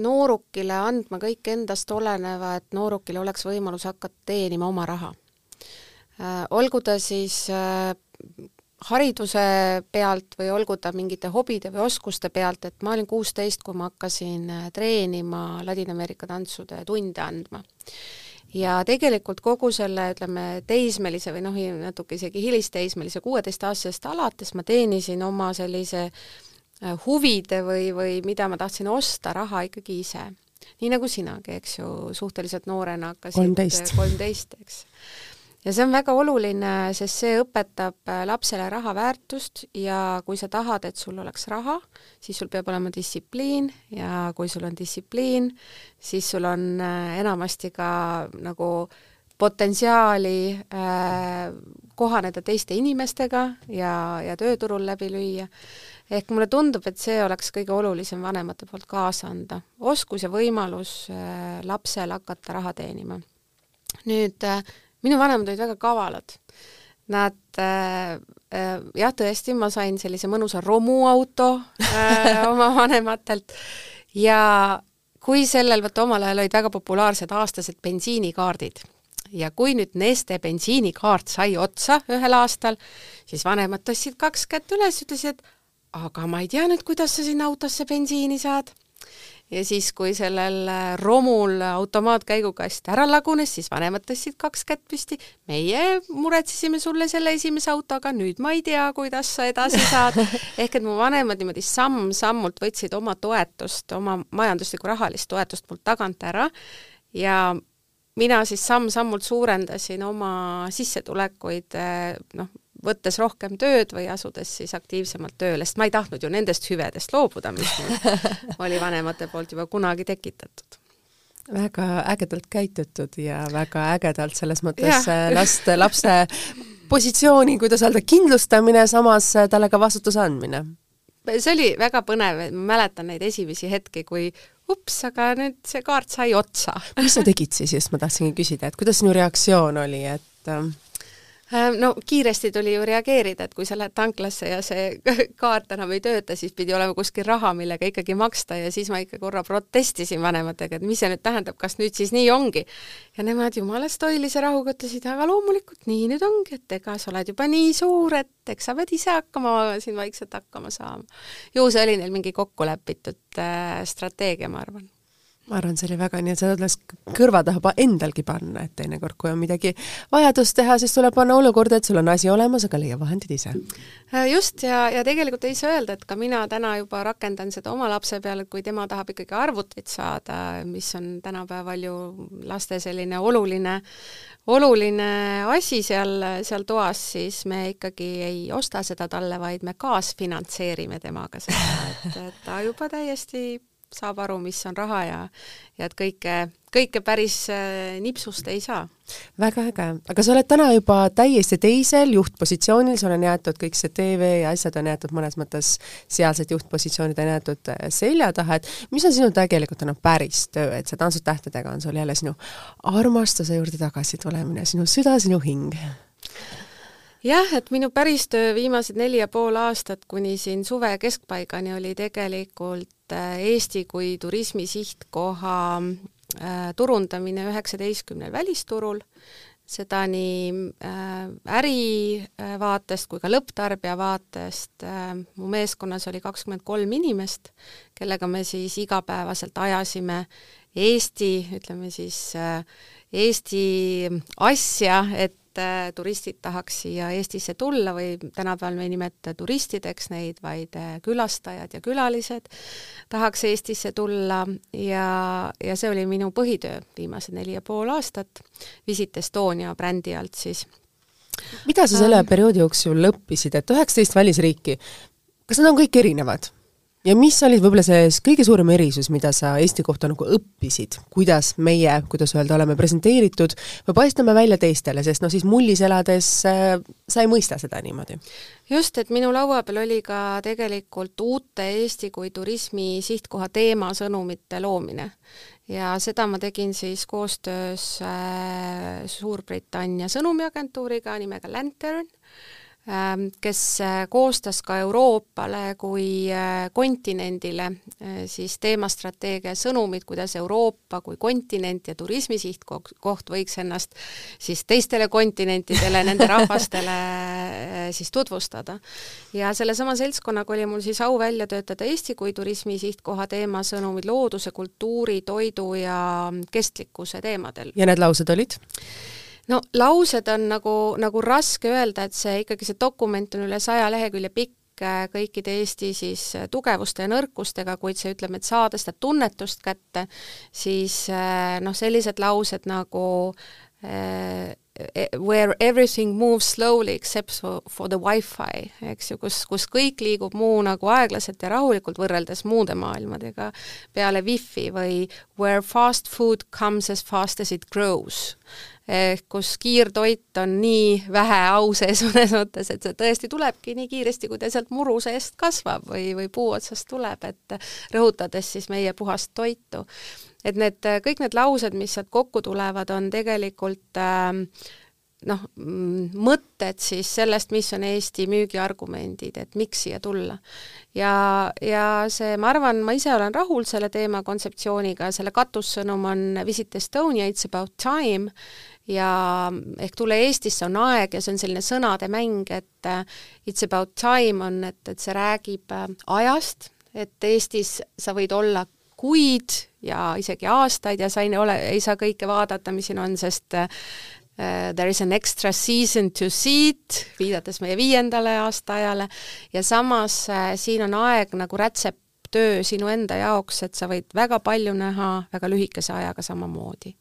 noorukile andma kõik endast oleneva, et noorukil oleks võimalus hakata teenima oma raha. Äh, olgu ta siis äh, hariduse pealt või olgu ta mingite hobide või oskuste pealt, et ma olin kuusteist, kui ma hakkasin äh, treenima Ladina-Ameerika tantsude tunde andma. ja tegelikult kogu selle, ütleme, teismelise või noh, natuke isegi hilisteismelise, kuueteistaastasest alates ma teenisin oma sellise äh, huvide või, või mida ma tahtsin osta, raha ikkagi ise. nii nagu sinagi, eks ju, suhteliselt noorena hakkasid *laughs* kolmteist, eks ja see on väga oluline, sest see õpetab äh, lapsele raha väärtust ja kui sa tahad, et sul oleks raha, siis sul peab olema distsipliin ja kui sul on distsipliin, siis sul on äh, enamasti ka nagu potentsiaali äh, kohaneda teiste inimestega ja, ja tööturul läbi lüüa. ehk mulle tundub, et see oleks kõige olulisem vanemate poolt kaasa anda, oskus ja võimalus äh, lapsel hakata raha teenima. nüüd äh, minu vanemad olid väga kavalad. Nad äh, äh, jah, tõesti, ma sain sellise mõnusa romuauto äh, *laughs* oma vanematelt. Ja kui sellel, vot omal ajal olid väga populaarsed aastased bensiinikaardid. Ja kui nüüd Neste bensiinikaart sai otsa ühel aastal, siis vanemad tõstsid kaks kätt üles, ütlesid, aga ma ei tea nüüd, kuidas sa sinna autosse bensiini saad ja siis, kui sellel äh, romul automaatkäigukast ära lagunes, siis vanemad tõstsid kaks kätt püsti, meie muretsesime sulle selle esimese autoga, nüüd ma ei tea, kuidas sa edasi *laughs* saad. ehk et mu vanemad niimoodi samm-sammult võtsid oma toetust, oma majanduslikku rahalist toetust mult tagant ära ja mina siis samm-sammult suurendasin oma sissetulekuid, äh, noh, võttes rohkem tööd või asudes siis aktiivsemalt tööle, sest ma ei tahtnud ju nendest hüvedest loobuda, mis mul *laughs* oli vanemate poolt juba kunagi tekitatud väga ägedalt käitutud ja väga ägedalt selles mõttes ja. last, lapse positsiooni, kuidas öelda, kindlustamine, samas talle ka vastutuse andmine. see oli väga põnev, ma mäletan neid esimesi hetki, kui ups, aga nüüd see kaart sai otsa. mis sa tegid siis, just ma tahtsingi küsida, et kuidas sinu reaktsioon oli, et äh, Äh, no kiiresti tuli ju reageerida, et kui sa lähed tanklasse ja see *laughs* kaart enam ei tööta, siis pidi olema kuskil raha, millega ikkagi maksta ja siis ma ikka korra protestisin vanematega, et mis see nüüd tähendab, kas nüüd siis nii ongi. ja nemad jumala stoilise rahuga ütlesid, aga loomulikult nii nüüd ongi, et ega sa oled juba nii suur, et eks sa pead ise hakkama siin vaikselt hakkama saama. ju see oli neil mingi kokku lepitud äh, strateegia, ma arvan ma arvan, see oli väga nii, et seda tuleks kõrva taha endalgi panna, et teinekord, kui on midagi vajadust teha, siis tuleb panna olukorda, et sul on asi olemas, aga leia vahendid ise. Äh, just, ja, ja tegelikult ei saa öelda, et ka mina täna juba rakendan seda oma lapse peal, et kui tema tahab ikkagi arvutit saada, mis on tänapäeval ju laste selline oluline, oluline asi seal, seal toas, siis me ikkagi ei osta seda talle, vaid me kaasfinantseerime temaga seda, et, et ta juba täiesti saab aru, mis on raha ja ja et kõike, kõike päris äh, nipsust ei saa. väga äge, aga sa oled täna juba täiesti teisel juhtpositsioonil, sul on jäetud kõik see TV ja asjad on jäetud mõnes mõttes, sealsed juhtpositsioonid on jäetud äh, selja taha, et mis on sinu tegelikult täna päris töö, et see Tantsud tähtedega on sul jälle sinu armastuse juurde tagasi tulemine, sinu süda, sinu hing? jah, et minu päris töö viimased neli ja pool aastat kuni siin suve keskpaigani oli tegelikult äh, Eesti kui turismi sihtkoha äh, turundamine üheksateistkümnel välisturul, seda nii äh, äri äh, vaatest kui ka lõpptarbija vaatest mu meeskonnas oli kakskümmend kolm inimest, kellega me siis igapäevaselt ajasime Eesti, ütleme siis Eesti asja, et äh, turistid tahaks siia Eestisse tulla või tänapäeval me ei nimeta turistideks neid, vaid äh, külastajad ja külalised tahaks Eestisse tulla. Ja, ja see oli minu põhitöö viimased neli ja pool aastat, Visit Estonia brändi alt siis. Mida sa selle perioodi jooksul õppisid, et üheksateist välisriiki, kas nad on kõik erinevad? Ja mis oli võib-olla see kõige suurem erisus, mida sa Eesti kohta nagu õppisid, kuidas meie, kuidas öelda, oleme presenteeritud või paistame välja teistele, sest noh, siis mullis elades äh, sa ei mõista seda niimoodi? just, et minu laua peal oli ka tegelikult uute Eesti kui turismi sihtkoha teemasõnumite loomine. ja seda ma tegin siis koostöös äh, Suurbritannia sõnumiagentuuriga nimega Lantern Ähm, kes äh, koostas ka Euroopale kui äh, kontinendile äh, siis teemastrateegia sõnumid, kuidas Euroopa kui kontinent ja turismi sihtkoht võiks ennast siis teistele kontinentidele, *laughs* nende rahvastele siis tutvustada. ja sellesama seltskonnaga oli mul siis au välja töötada Eesti kui turismi sihtkoha teemasõnumid looduse, kultuuri, toidu ja kestlikkuse teemadel. ja need laused olid? No laused on nagu, nagu raske öelda, et see ikkagi, see dokument on üle saja lehekülje pikk äh, kõikide Eesti siis äh, tugevuste ja nõrkustega, kuid see ütleb, et saada seda tunnetust kätte, siis äh, noh, sellised laused nagu where everything moves slowly except for, for the wifi, eks ju, kus, kus kõik liigub muu nagu aeglaselt ja rahulikult võrreldes muude maailmadega peale wifi või where fast food comes as fast as it grows kus kiirtoit on nii vähe au sees *laughs* mõnes mõttes, et see tõesti tulebki nii kiiresti, kui ta sealt muru seest kasvab või, või puu otsast tuleb, et rõhutades siis meie puhast toitu. et need, kõik need laused, mis sealt kokku tulevad, on tegelikult äh, noh, mm, mõtted siis sellest, mis on Eesti müügiargumendid, et miks siia tulla. ja, ja see, ma arvan, ma ise olen rahul selle teema kontseptsiooniga, selle katussõnum on Visit Estonia, it's about time, ja ehk tule Eestisse on aeg ja see on selline sõnade mäng, et äh, it's about time on, et, et see räägib äh, ajast, et Eestis sa võid olla kuid ja isegi aastaid ja sa ei ole, ei saa kõike vaadata, mis siin on, sest uh, there is an extra season to see it, viidates meie viiendale aastaajale, ja samas uh, siin on aeg nagu rätsep töö sinu enda jaoks, et sa võid väga palju näha väga lühikese ajaga samamoodi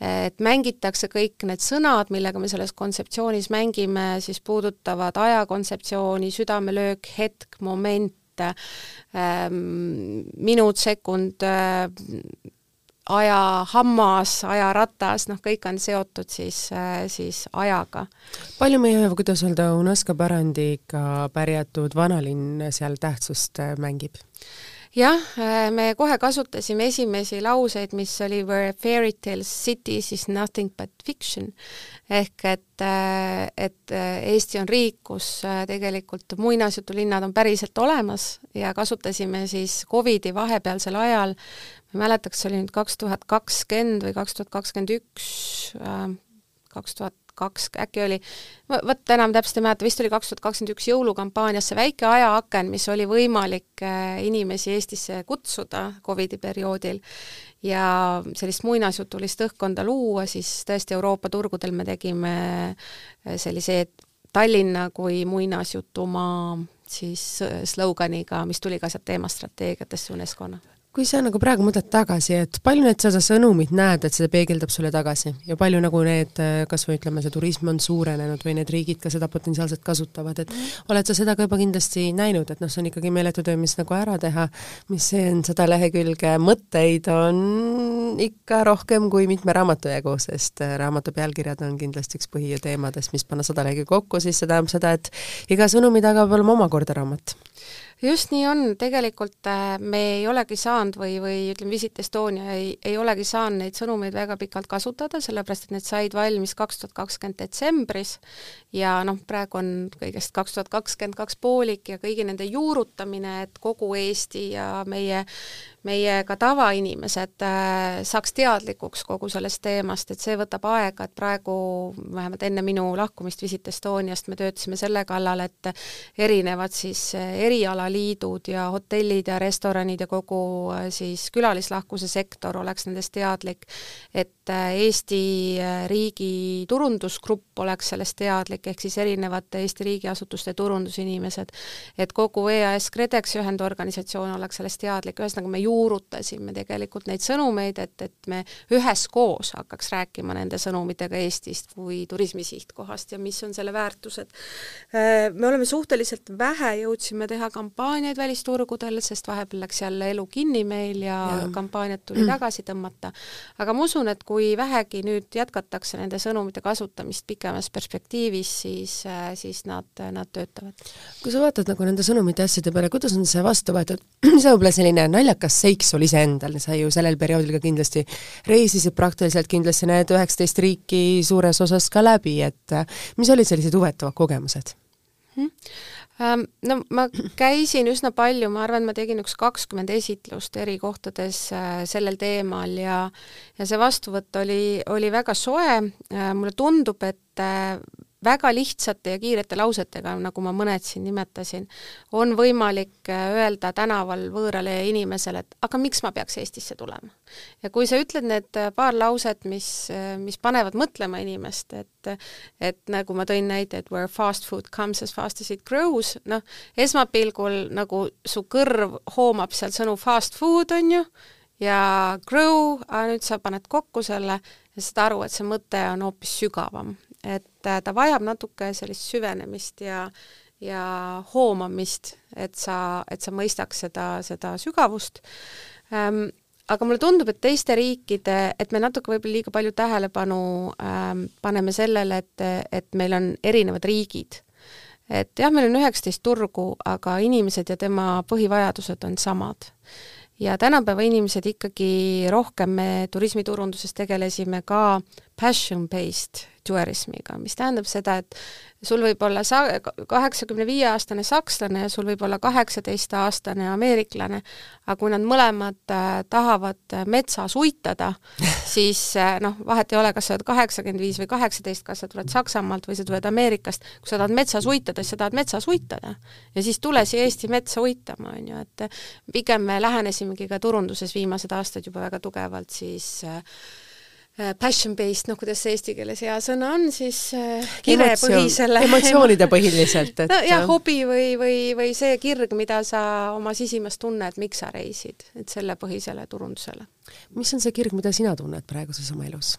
et mängitakse kõik need sõnad, millega me selles kontseptsioonis mängime, siis puudutavad ajakontseptsiooni, südamelöök, hetk, moment ähm,, minut, sekund äh,, ajahammas, ajaratas, noh, kõik on seotud siis äh,, siis ajaga. palju meie, kuidas öelda, UNESCO pärandiga pärjatud vanalinn seal tähtsust äh, mängib? Jah, äh, me kohe kasutasime esimesi lauseid, mis oli where fairy tales cities is nothing but fiction. ehk et, äh, et äh, Eesti on riik, kus tegelikult muinasjutulinnad on päriselt olemas ja kasutasime siis Covidi vahepealsel ajal, ma ei mäleta, kas see oli nüüd kaks tuhat kakskümmend või kaks tuhat kakskümmend üks, kaks tuhat kaks äkki oli, vot enam täpselt ei mäleta, vist oli kaks tuhat kakskümmend üks jõulukampaanias see väike ajaaken, mis oli võimalik äh, inimesi Eestisse kutsuda Covidi perioodil ja sellist muinasjutulist õhkkonda luua, siis tõesti Euroopa turgudel me tegime äh, sellise Tallinna kui muinasjutumaa siis sloganiga, mis tuli ka sealt teemastrateegiatesse UNESCO-na kui sa nagu praegu mõtled tagasi, et palju need seda sõnumit näed, et see peegeldab sulle tagasi? Ja palju nagu need, kas või ütleme, see turism on suurenenud või need riigid ka seda potentsiaalselt kasutavad, et oled sa seda ka juba kindlasti näinud, et noh, see on ikkagi meeletu töö, mis nagu ära teha, mis see on sada lehekülge mõtteid, on ikka rohkem kui mitme raamatu jagu, sest raamatu pealkirjad on kindlasti üks põhiteemadest, mis panna sada lehekülge kokku, siis see tähendab seda, et iga sõnumi taga peab olema omakorda raamat just nii on, tegelikult äh, me ei olegi saanud või, või ütleme, Visit Estonia ei, ei olegi saanud neid sõnumeid väga pikalt kasutada, sellepärast et need said valmis kaks tuhat kakskümmend detsembris ja noh, praegu on kõigest kaks tuhat kakskümmend kaks poolik ja kõigi nende juurutamine, et kogu Eesti ja meie meie ka tavainimesed äh, saaks teadlikuks kogu sellest teemast, et see võtab aega, et praegu vähemalt enne minu lahkumist Visit Estoniast me töötasime selle kallal, et erinevad siis äh, erialaliidud ja hotellid ja restoranid ja kogu äh, siis külalislahkuse sektor oleks nendest teadlik, et Eesti riigi turundusgrupp oleks sellest teadlik, ehk siis erinevate Eesti riigiasutuste turundusinimesed, et kogu EAS KredExi ühendorganisatsioon oleks sellest teadlik, ühesõnaga me juurutasime tegelikult neid sõnumeid, et, et me üheskoos hakkaks rääkima nende sõnumitega Eestist kui turismi sihtkohast ja mis on selle väärtused. Äh, me oleme suhteliselt vähe, jõudsime teha kampaaniaid välisturgudel, sest vahepeal läks jälle elu kinni meil ja, ja. kampaaniad tuli mm. tagasi tõmmata. aga ma usun, et kui vähegi nüüd jätkatakse nende sõnumite kasutamist pikemas perspektiivis, siis, äh, siis nad, nad töötavad. kui sa vaatad nagu nende sõnumite asjade peale, kuidas on see vastu võetud, *clears throat* see võib-olla selline naljakas seik sul iseendal, sa ju sellel perioodil ka kindlasti reisisid praktiliselt kindlasti need üheksateist riiki suures osas ka läbi, et äh, mis olid sellised huvitavad kogemused hmm.? No ma käisin üsna palju, ma arvan, ma tegin üks kakskümmend esitlust eri kohtades äh, sellel teemal ja ja see vastuvõtt oli, oli väga soe, äh, mulle tundub, et väga lihtsate ja kiirete lausetega, nagu ma mõned siin nimetasin, on võimalik äh, öelda tänaval võõrale inimesele, et aga miks ma peaks Eestisse tulema. ja kui sa ütled need äh, paar lauset, mis, äh, mis panevad mõtlema inimest, et et nagu ma tõin näite, et where fast food comes as fast as it grows, noh, esmapilgul nagu su kõrv hoomab seal sõnu fast food, on ju, ja grow, nüüd sa paned kokku selle ja saad aru, et see mõte on hoopis sügavam et äh, ta vajab natuke sellist süvenemist ja ja hoomamist, et sa, et sa mõistaks seda, seda sügavust ähm,. aga mulle tundub, et teiste riikide, et me natuke võib-olla liiga palju tähelepanu ähm, paneme sellele, et, et meil on erinevad riigid. et jah, meil on üheksateist turgu, aga inimesed ja tema põhivajadused on samad ja tänapäeva inimesed ikkagi rohkem, me turismiturunduses tegelesime ka passion-based tourismiga, mis tähendab seda, et sul võib olla sa-, kaheksakümne viie aastane sakslane ja sul võib olla kaheksateistaastane ameeriklane, aga kui nad mõlemad äh, tahavad äh, metsas uitada, *laughs* siis äh, noh, vahet ei ole, kas sa oled kaheksakümmend viis või kaheksateist, kas sa tuled Saksamaalt või sa tuled Ameerikast, kui sa tahad metsas uitada, siis sa tahad metsas uitada. ja siis tule siia Eesti metsa uitama, on ju, et pigem me lähenesimegi ka turunduses viimased aastad juba väga tugevalt siis äh, Äh, passion-based, noh, kuidas see eesti keeles hea sõna on, siis äh, kirepõhisele emotsioonide põhiliselt, et *laughs* no jah, hobi või, või, või see kirg, mida sa oma sisimas tunned, miks sa reisid, et sellepõhisele turundusele. mis on see kirg, mida sina tunned praeguses oma elus?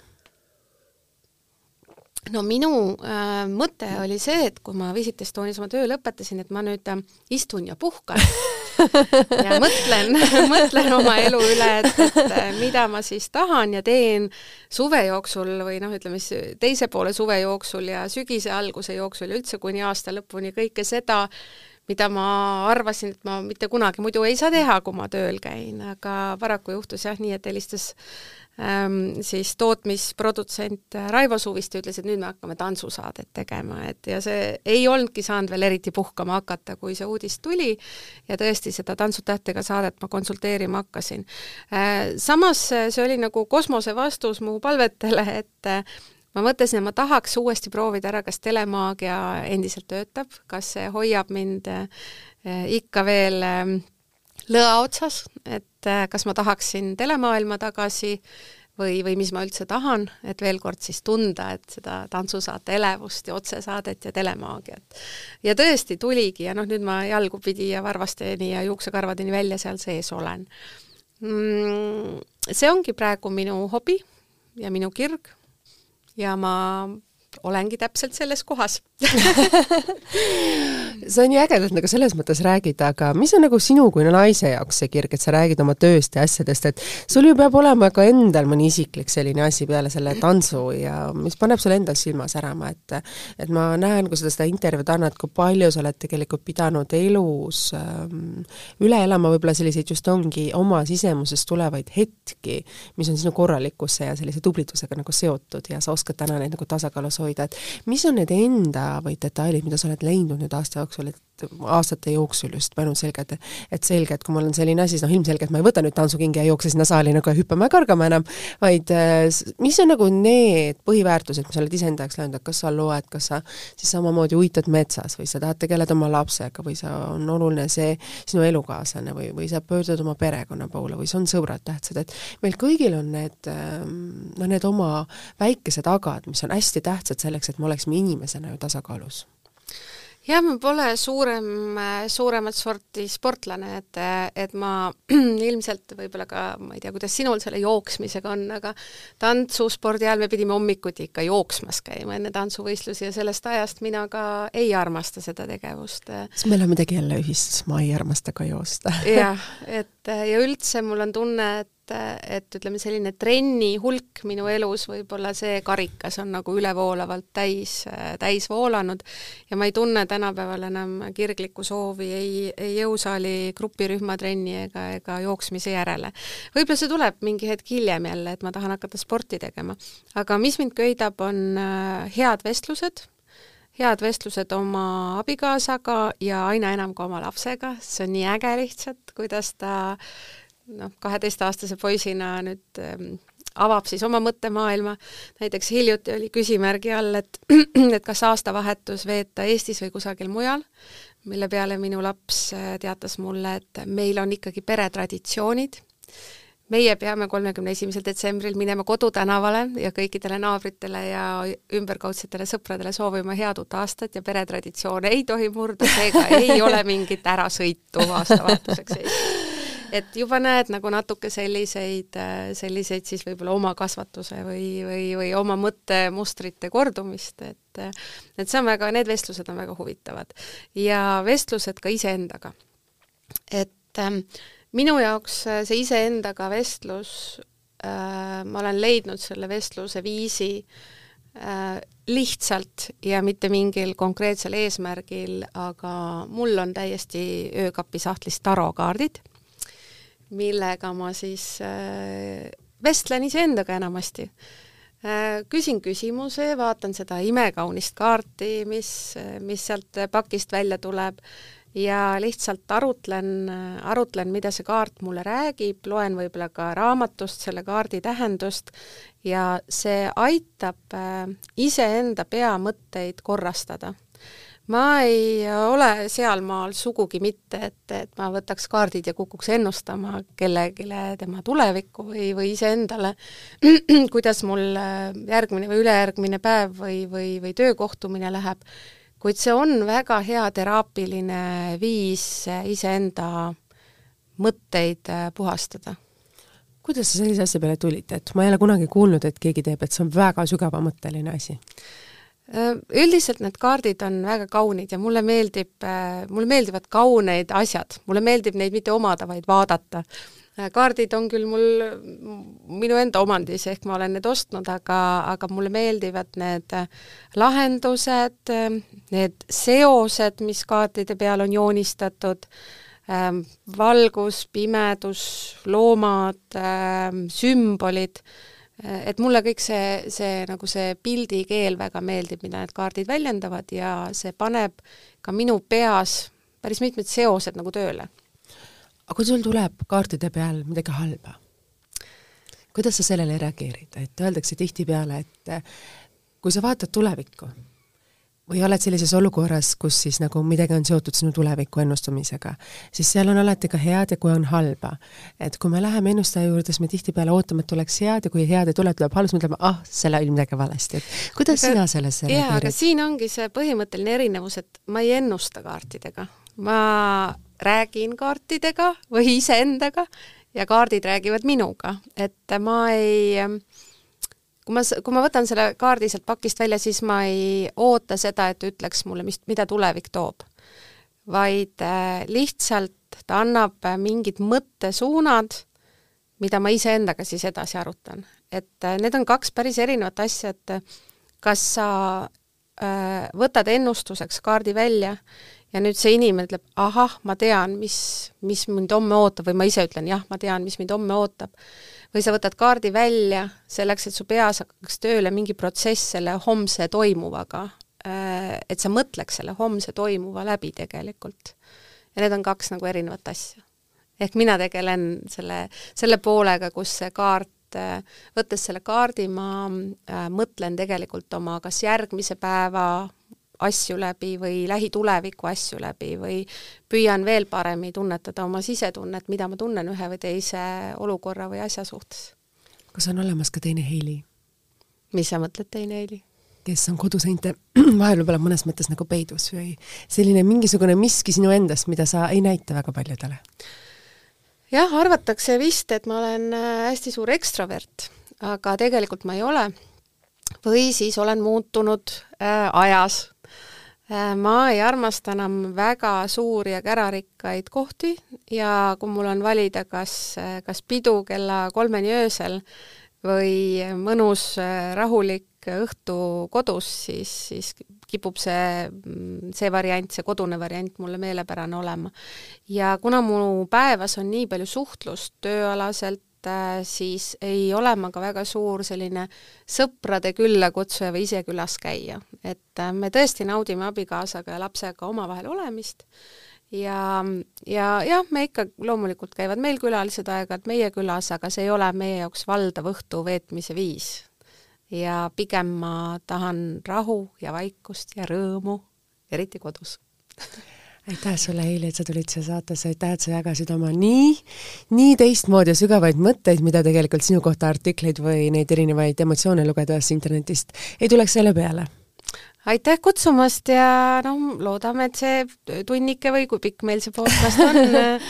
no minu äh, mõte oli see, et kui ma Visit Estonias oma töö lõpetasin, et ma nüüd äh, istun ja puhkan *laughs* *laughs* ja mõtlen, *laughs* mõtlen oma elu üle, et, et äh, mida ma siis tahan ja teen suve jooksul või noh, ütleme siis teise poole suve jooksul ja sügise alguse jooksul ja üldse kuni aasta lõpuni kõike seda, mida ma arvasin, et ma mitte kunagi muidu ei saa teha, kui ma tööl käin, aga paraku juhtus jah nii, et helistas siis tootmisprodutsent Raivo Suviste ütles, et nüüd me hakkame tantsusaadet tegema, et ja see ei olnudki saanud veel eriti puhkama hakata, kui see uudis tuli ja tõesti seda Tantsutähtega saadet ma konsulteerima hakkasin äh,. Samas see oli nagu kosmose vastus mu palvetele, et äh, ma mõtlesin, et ma tahaks uuesti proovida ära, kas telemaagia endiselt töötab, kas see hoiab mind äh, ikka veel äh, lõa otsas, et äh, kas ma tahaksin telemaailma tagasi või, või mis ma üldse tahan, et veel kord siis tunda, et seda tantsusaate elevust ja otsesaadet ja telemaagiat. ja tõesti tuligi ja noh, nüüd ma jalgupidi ja varvasteni ja juuksekarvadeni välja seal sees olen mm,. See ongi praegu minu hobi ja minu kirg ja ma olengi täpselt selles kohas *laughs* see on ju äge, et nagu selles mõttes räägida, aga mis on nagu sinu kui naise jaoks see kirg, et sa räägid oma tööst ja asjadest, et sul ju peab olema ka endal mõni isiklik selline asi peale selle tantsu ja mis paneb sul endal silma särama, et et ma näen, kui sa seda intervjuud annad, kui palju sa oled tegelikult pidanud elus ähm, üle elama võib-olla selliseid just ongi oma sisemusest tulevaid hetki, mis on sinu korralikkuse ja sellise tublitusega nagu seotud ja sa oskad täna neid nagu tasakaalus hoida, et mis on need enda või detailid, mida sa oled leidnud nüüd aasta jooksul, et aastate jooksul just pannud selga, et et selge, et kui mul on selline asi, siis noh, ilmselgelt ma ei võta nüüd tantsukingi ja jookse sinna saali nagu hüppama ja kargama enam, vaid äh, mis on nagu need põhiväärtused, mis sa oled iseenda jaoks läinud, et kas sa loed, kas sa siis samamoodi uitad metsas või sa tahad tegeleda oma lapsega või sa, on oluline see sinu elukaaslane või, või sa pöördud oma perekonna poole või see on sõbrad tähtsad, et meil kõigil on need ähm, noh, need oma väikesed agad, mis on hästi tähtsad selleks, et me oleksime inimesena ju tasakaalus jah, ma pole suurem, suuremat sorti sportlane, et, et ma *clears throat* ilmselt võib-olla ka, ma ei tea, kuidas sinul selle jooksmisega on, aga tantsuspordi ajal me pidime hommikuti ikka jooksmas käima enne tantsuvõistlusi ja sellest ajast mina ka ei armasta seda tegevust. siis meil on midagi jälle ühist, ma ei armasta ka joosta jah, et ja üldse mul on tunne, et et, et ütleme, selline trenni hulk minu elus, võib-olla see karikas on nagu ülevoolavalt täis, täis voolanud ja ma ei tunne tänapäeval enam kirglikku soovi ei, ei jõusaali grupirühmatrenni ega, ega jooksmise järele. võib-olla see tuleb mingi hetk hiljem jälle, et ma tahan hakata sporti tegema. aga mis mind köidab, on äh, head vestlused, head vestlused oma abikaasaga ja aina enam ka oma lapsega, see on nii äge lihtsalt, kuidas ta noh, kaheteistaastase poisina nüüd ähm, avab siis oma mõttemaailma, näiteks hiljuti oli küsimärgi all, et *clears throat* et kas aastavahetus veeta Eestis või kusagil mujal, mille peale minu laps äh, teatas mulle, et meil on ikkagi peretraditsioonid, meie peame kolmekümne esimesel detsembril minema kodutänavale ja kõikidele naabritele ja ümberkaudsetele sõpradele soovima head uut aastat ja peretraditsioone ei tohi murda, seega ei ole mingit ärasõitu aastavahetuseks Eestis et juba näed nagu natuke selliseid, selliseid siis võib-olla oma kasvatuse või, või, või oma mõttemustrite kordumist, et et see on väga, need vestlused on väga huvitavad. ja vestlused ka iseendaga. et ähm, minu jaoks see iseendaga vestlus äh,, ma olen leidnud selle vestluse viisi äh, lihtsalt ja mitte mingil konkreetsel eesmärgil, aga mul on täiesti öökapi sahtlis tarokaardid millega ma siis äh, vestlen iseendaga enamasti äh,. küsin küsimuse, vaatan seda imekaunist kaarti, mis, mis sealt pakist välja tuleb ja lihtsalt arutlen, arutlen, mida see kaart mulle räägib, loen võib-olla ka raamatust selle kaardi tähendust ja see aitab äh, iseenda peamõtteid korrastada ma ei ole sealmaal sugugi mitte, et, et ma võtaks kaardid ja kukuks ennustama kellelegi tema tulevikku või, või iseendale, *clears throat* kuidas mul järgmine või ülejärgmine päev või, või, või töökohtumine läheb, kuid see on väga hea teraapiline viis iseenda mõtteid puhastada. Kuidas sa sellise asja peale tulid, et ma ei ole kunagi kuulnud, et keegi teeb, et see on väga sügavamõtteline asi? Äh, üldiselt need kaardid on väga kaunid ja mulle meeldib, äh, mulle meeldivad kauneid asjad, mulle meeldib neid mitte omada, vaid vaadata. Äh, kaardid on küll mul minu enda omandis, ehk ma olen need ostnud, aga, aga mulle meeldivad need lahendused, need seosed, mis kaartide peal on joonistatud, ähm, valgus, pimedus, loomad, ähm, sümbolid et mulle kõik see, see nagu see pildikeel väga meeldib, mida need kaardid väljendavad ja see paneb ka minu peas päris mitmed seosed nagu tööle. aga kui sul tuleb kaartide peal midagi halba, kuidas sa sellele reageerid, et öeldakse tihtipeale, et kui sa vaatad tulevikku, või oled sellises olukorras, kus siis nagu midagi on seotud sinu tuleviku ennustamisega, siis seal on alati ka head ja kui on halba. et kui me läheme ennustaja juurde, siis me tihtipeale ootame, et tuleks head ja kui head ei tule, tuleb halb, siis me ütleme, ah, seal oli midagi valesti, et kuidas aga, sina sellesse reageerid? jaa, aga siin ongi see põhimõtteline erinevus, et ma ei ennusta kaartidega. ma räägin kaartidega või iseendaga ja kaardid räägivad minuga, et ma ei kui ma, kui ma võtan selle kaardi sealt pakist välja, siis ma ei oota seda, et ütleks mulle, mis, mida tulevik toob. vaid äh, lihtsalt ta annab äh, mingid mõttesuunad, mida ma iseendaga siis edasi arutan. et äh, need on kaks päris erinevat asja, et kas sa võtad ennustuseks kaardi välja ja nüüd see inimene ütleb, ahah, ma tean, mis, mis mind homme ootab või ma ise ütlen, jah, ma tean, mis mind homme ootab või sa võtad kaardi välja selleks, et su peas hakkaks tööle mingi protsess selle homse toimuvaga. Äh, et sa mõtleks selle homse toimuva läbi tegelikult. ja need on kaks nagu erinevat asja. ehk mina tegelen selle, selle poolega, kus see kaart võttes selle kaardi, ma äh, mõtlen tegelikult oma kas järgmise päeva asju läbi või lähituleviku asju läbi või püüan veel paremini tunnetada oma sisetunnet, mida ma tunnen ühe või teise olukorra või asja suhtes. kas on olemas ka teine Heili? mis sa mõtled, teine Heili? kes on koduseinte *clears throat* vahel võib-olla mõnes mõttes nagu peidus või selline mingisugune miski sinu endast, mida sa ei näita väga paljudele? Jah, arvatakse vist, et ma olen äh, hästi suur ekstrovert, aga tegelikult ma ei ole. või siis olen muutunud äh, ajas Äh, ma ei armasta enam väga suuri ja kärarikkaid kohti ja kui mul on valida, kas, äh, kas pidu kella kolmeni öösel või mõnus äh, rahulik õhtu kodus, siis, siis kipub see, mm, see variant, see kodune variant mulle meelepärane olema. ja kuna mu päevas on nii palju suhtlust tööalaselt, Äh, siis ei ole ma ka väga suur selline sõprade küllakutsuja või ise külas käija. et äh, me tõesti naudime abikaasaga ja lapsega omavahel olemist ja, ja jah, me ikka, loomulikult käivad meil külalised aeg-ajalt meie külas, aga see ei ole meie jaoks valdav õhtu veetmise viis. Ja pigem ma tahan rahu ja vaikust ja rõõmu, eriti kodus. *laughs* Aitäh sulle, Heili, et sa tulid siia saatesse, aitäh, et sa jagasid oma nii, nii teistmoodi ja sügavaid mõtteid, mida tegelikult sinu kohta artikleid või neid erinevaid emotsioone lugedes internetist ei tuleks selle peale. Aitäh kutsumast ja noh, loodame, et see tunnike või kui pikk meil see podcast on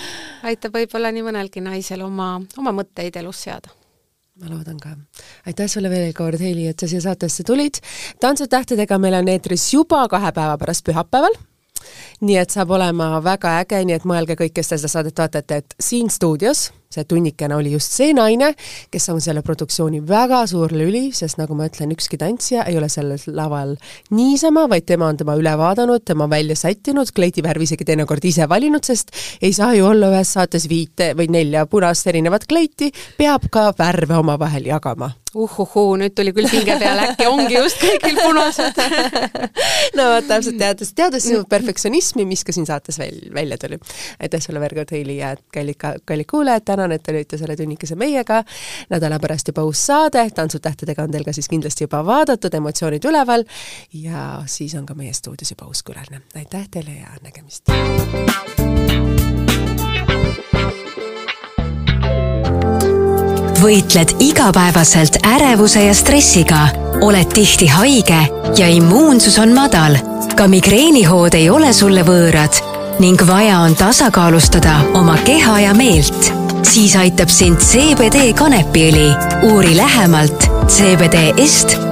*laughs* aitab võib-olla nii mõnelgi naisel oma, oma mõtteid elus seada ma loodan ka. aitäh sulle veel kord, Heili, et sa siia saatesse tulid. tantsud tähtedega meil on eetris juba kahe päeva pärast pühapäeval nii et saab olema väga äge, nii et mõelge kõik, kes te seda saadet vaatate, et siin stuudios see tunnikene oli just see naine, kes on selle produktsiooni väga suur lüli, sest nagu ma ütlen, ükski tantsija ei ole sellel laval niisama, vaid tema on tema üle vaadanud, tema välja sättinud, kleitivärvi isegi teinekord ise valinud, sest ei saa ju olla ühes saates viite või nelja punast erinevat kleiti, peab ka värve omavahel jagama uhuhuu, nüüd tuli küll pinge peale, äkki ongi just kõigil punased *laughs* no vot, täpselt teades, teades sinu perfektsionismi, mis ka siin saates veel välja tuli. aitäh sulle veel kord, Heili, ja kallid, kallid kuulajad, tänan, et te olite selle tunnikese meiega. nädala pärast juba uus saade, Tantsud tähtedega on teil ka siis kindlasti juba vaadatud, emotsioonid üleval ja siis on ka meie stuudios juba uus külaline. aitäh teile ja nägemist! võitled igapäevaselt ärevuse ja stressiga, oled tihti haige ja immuunsus on madal. ka migreenihood ei ole sulle võõrad ning vaja on tasakaalustada oma keha ja meelt. Siis aitab sind CBD kanepiõli. uuri lähemalt cbdest.eu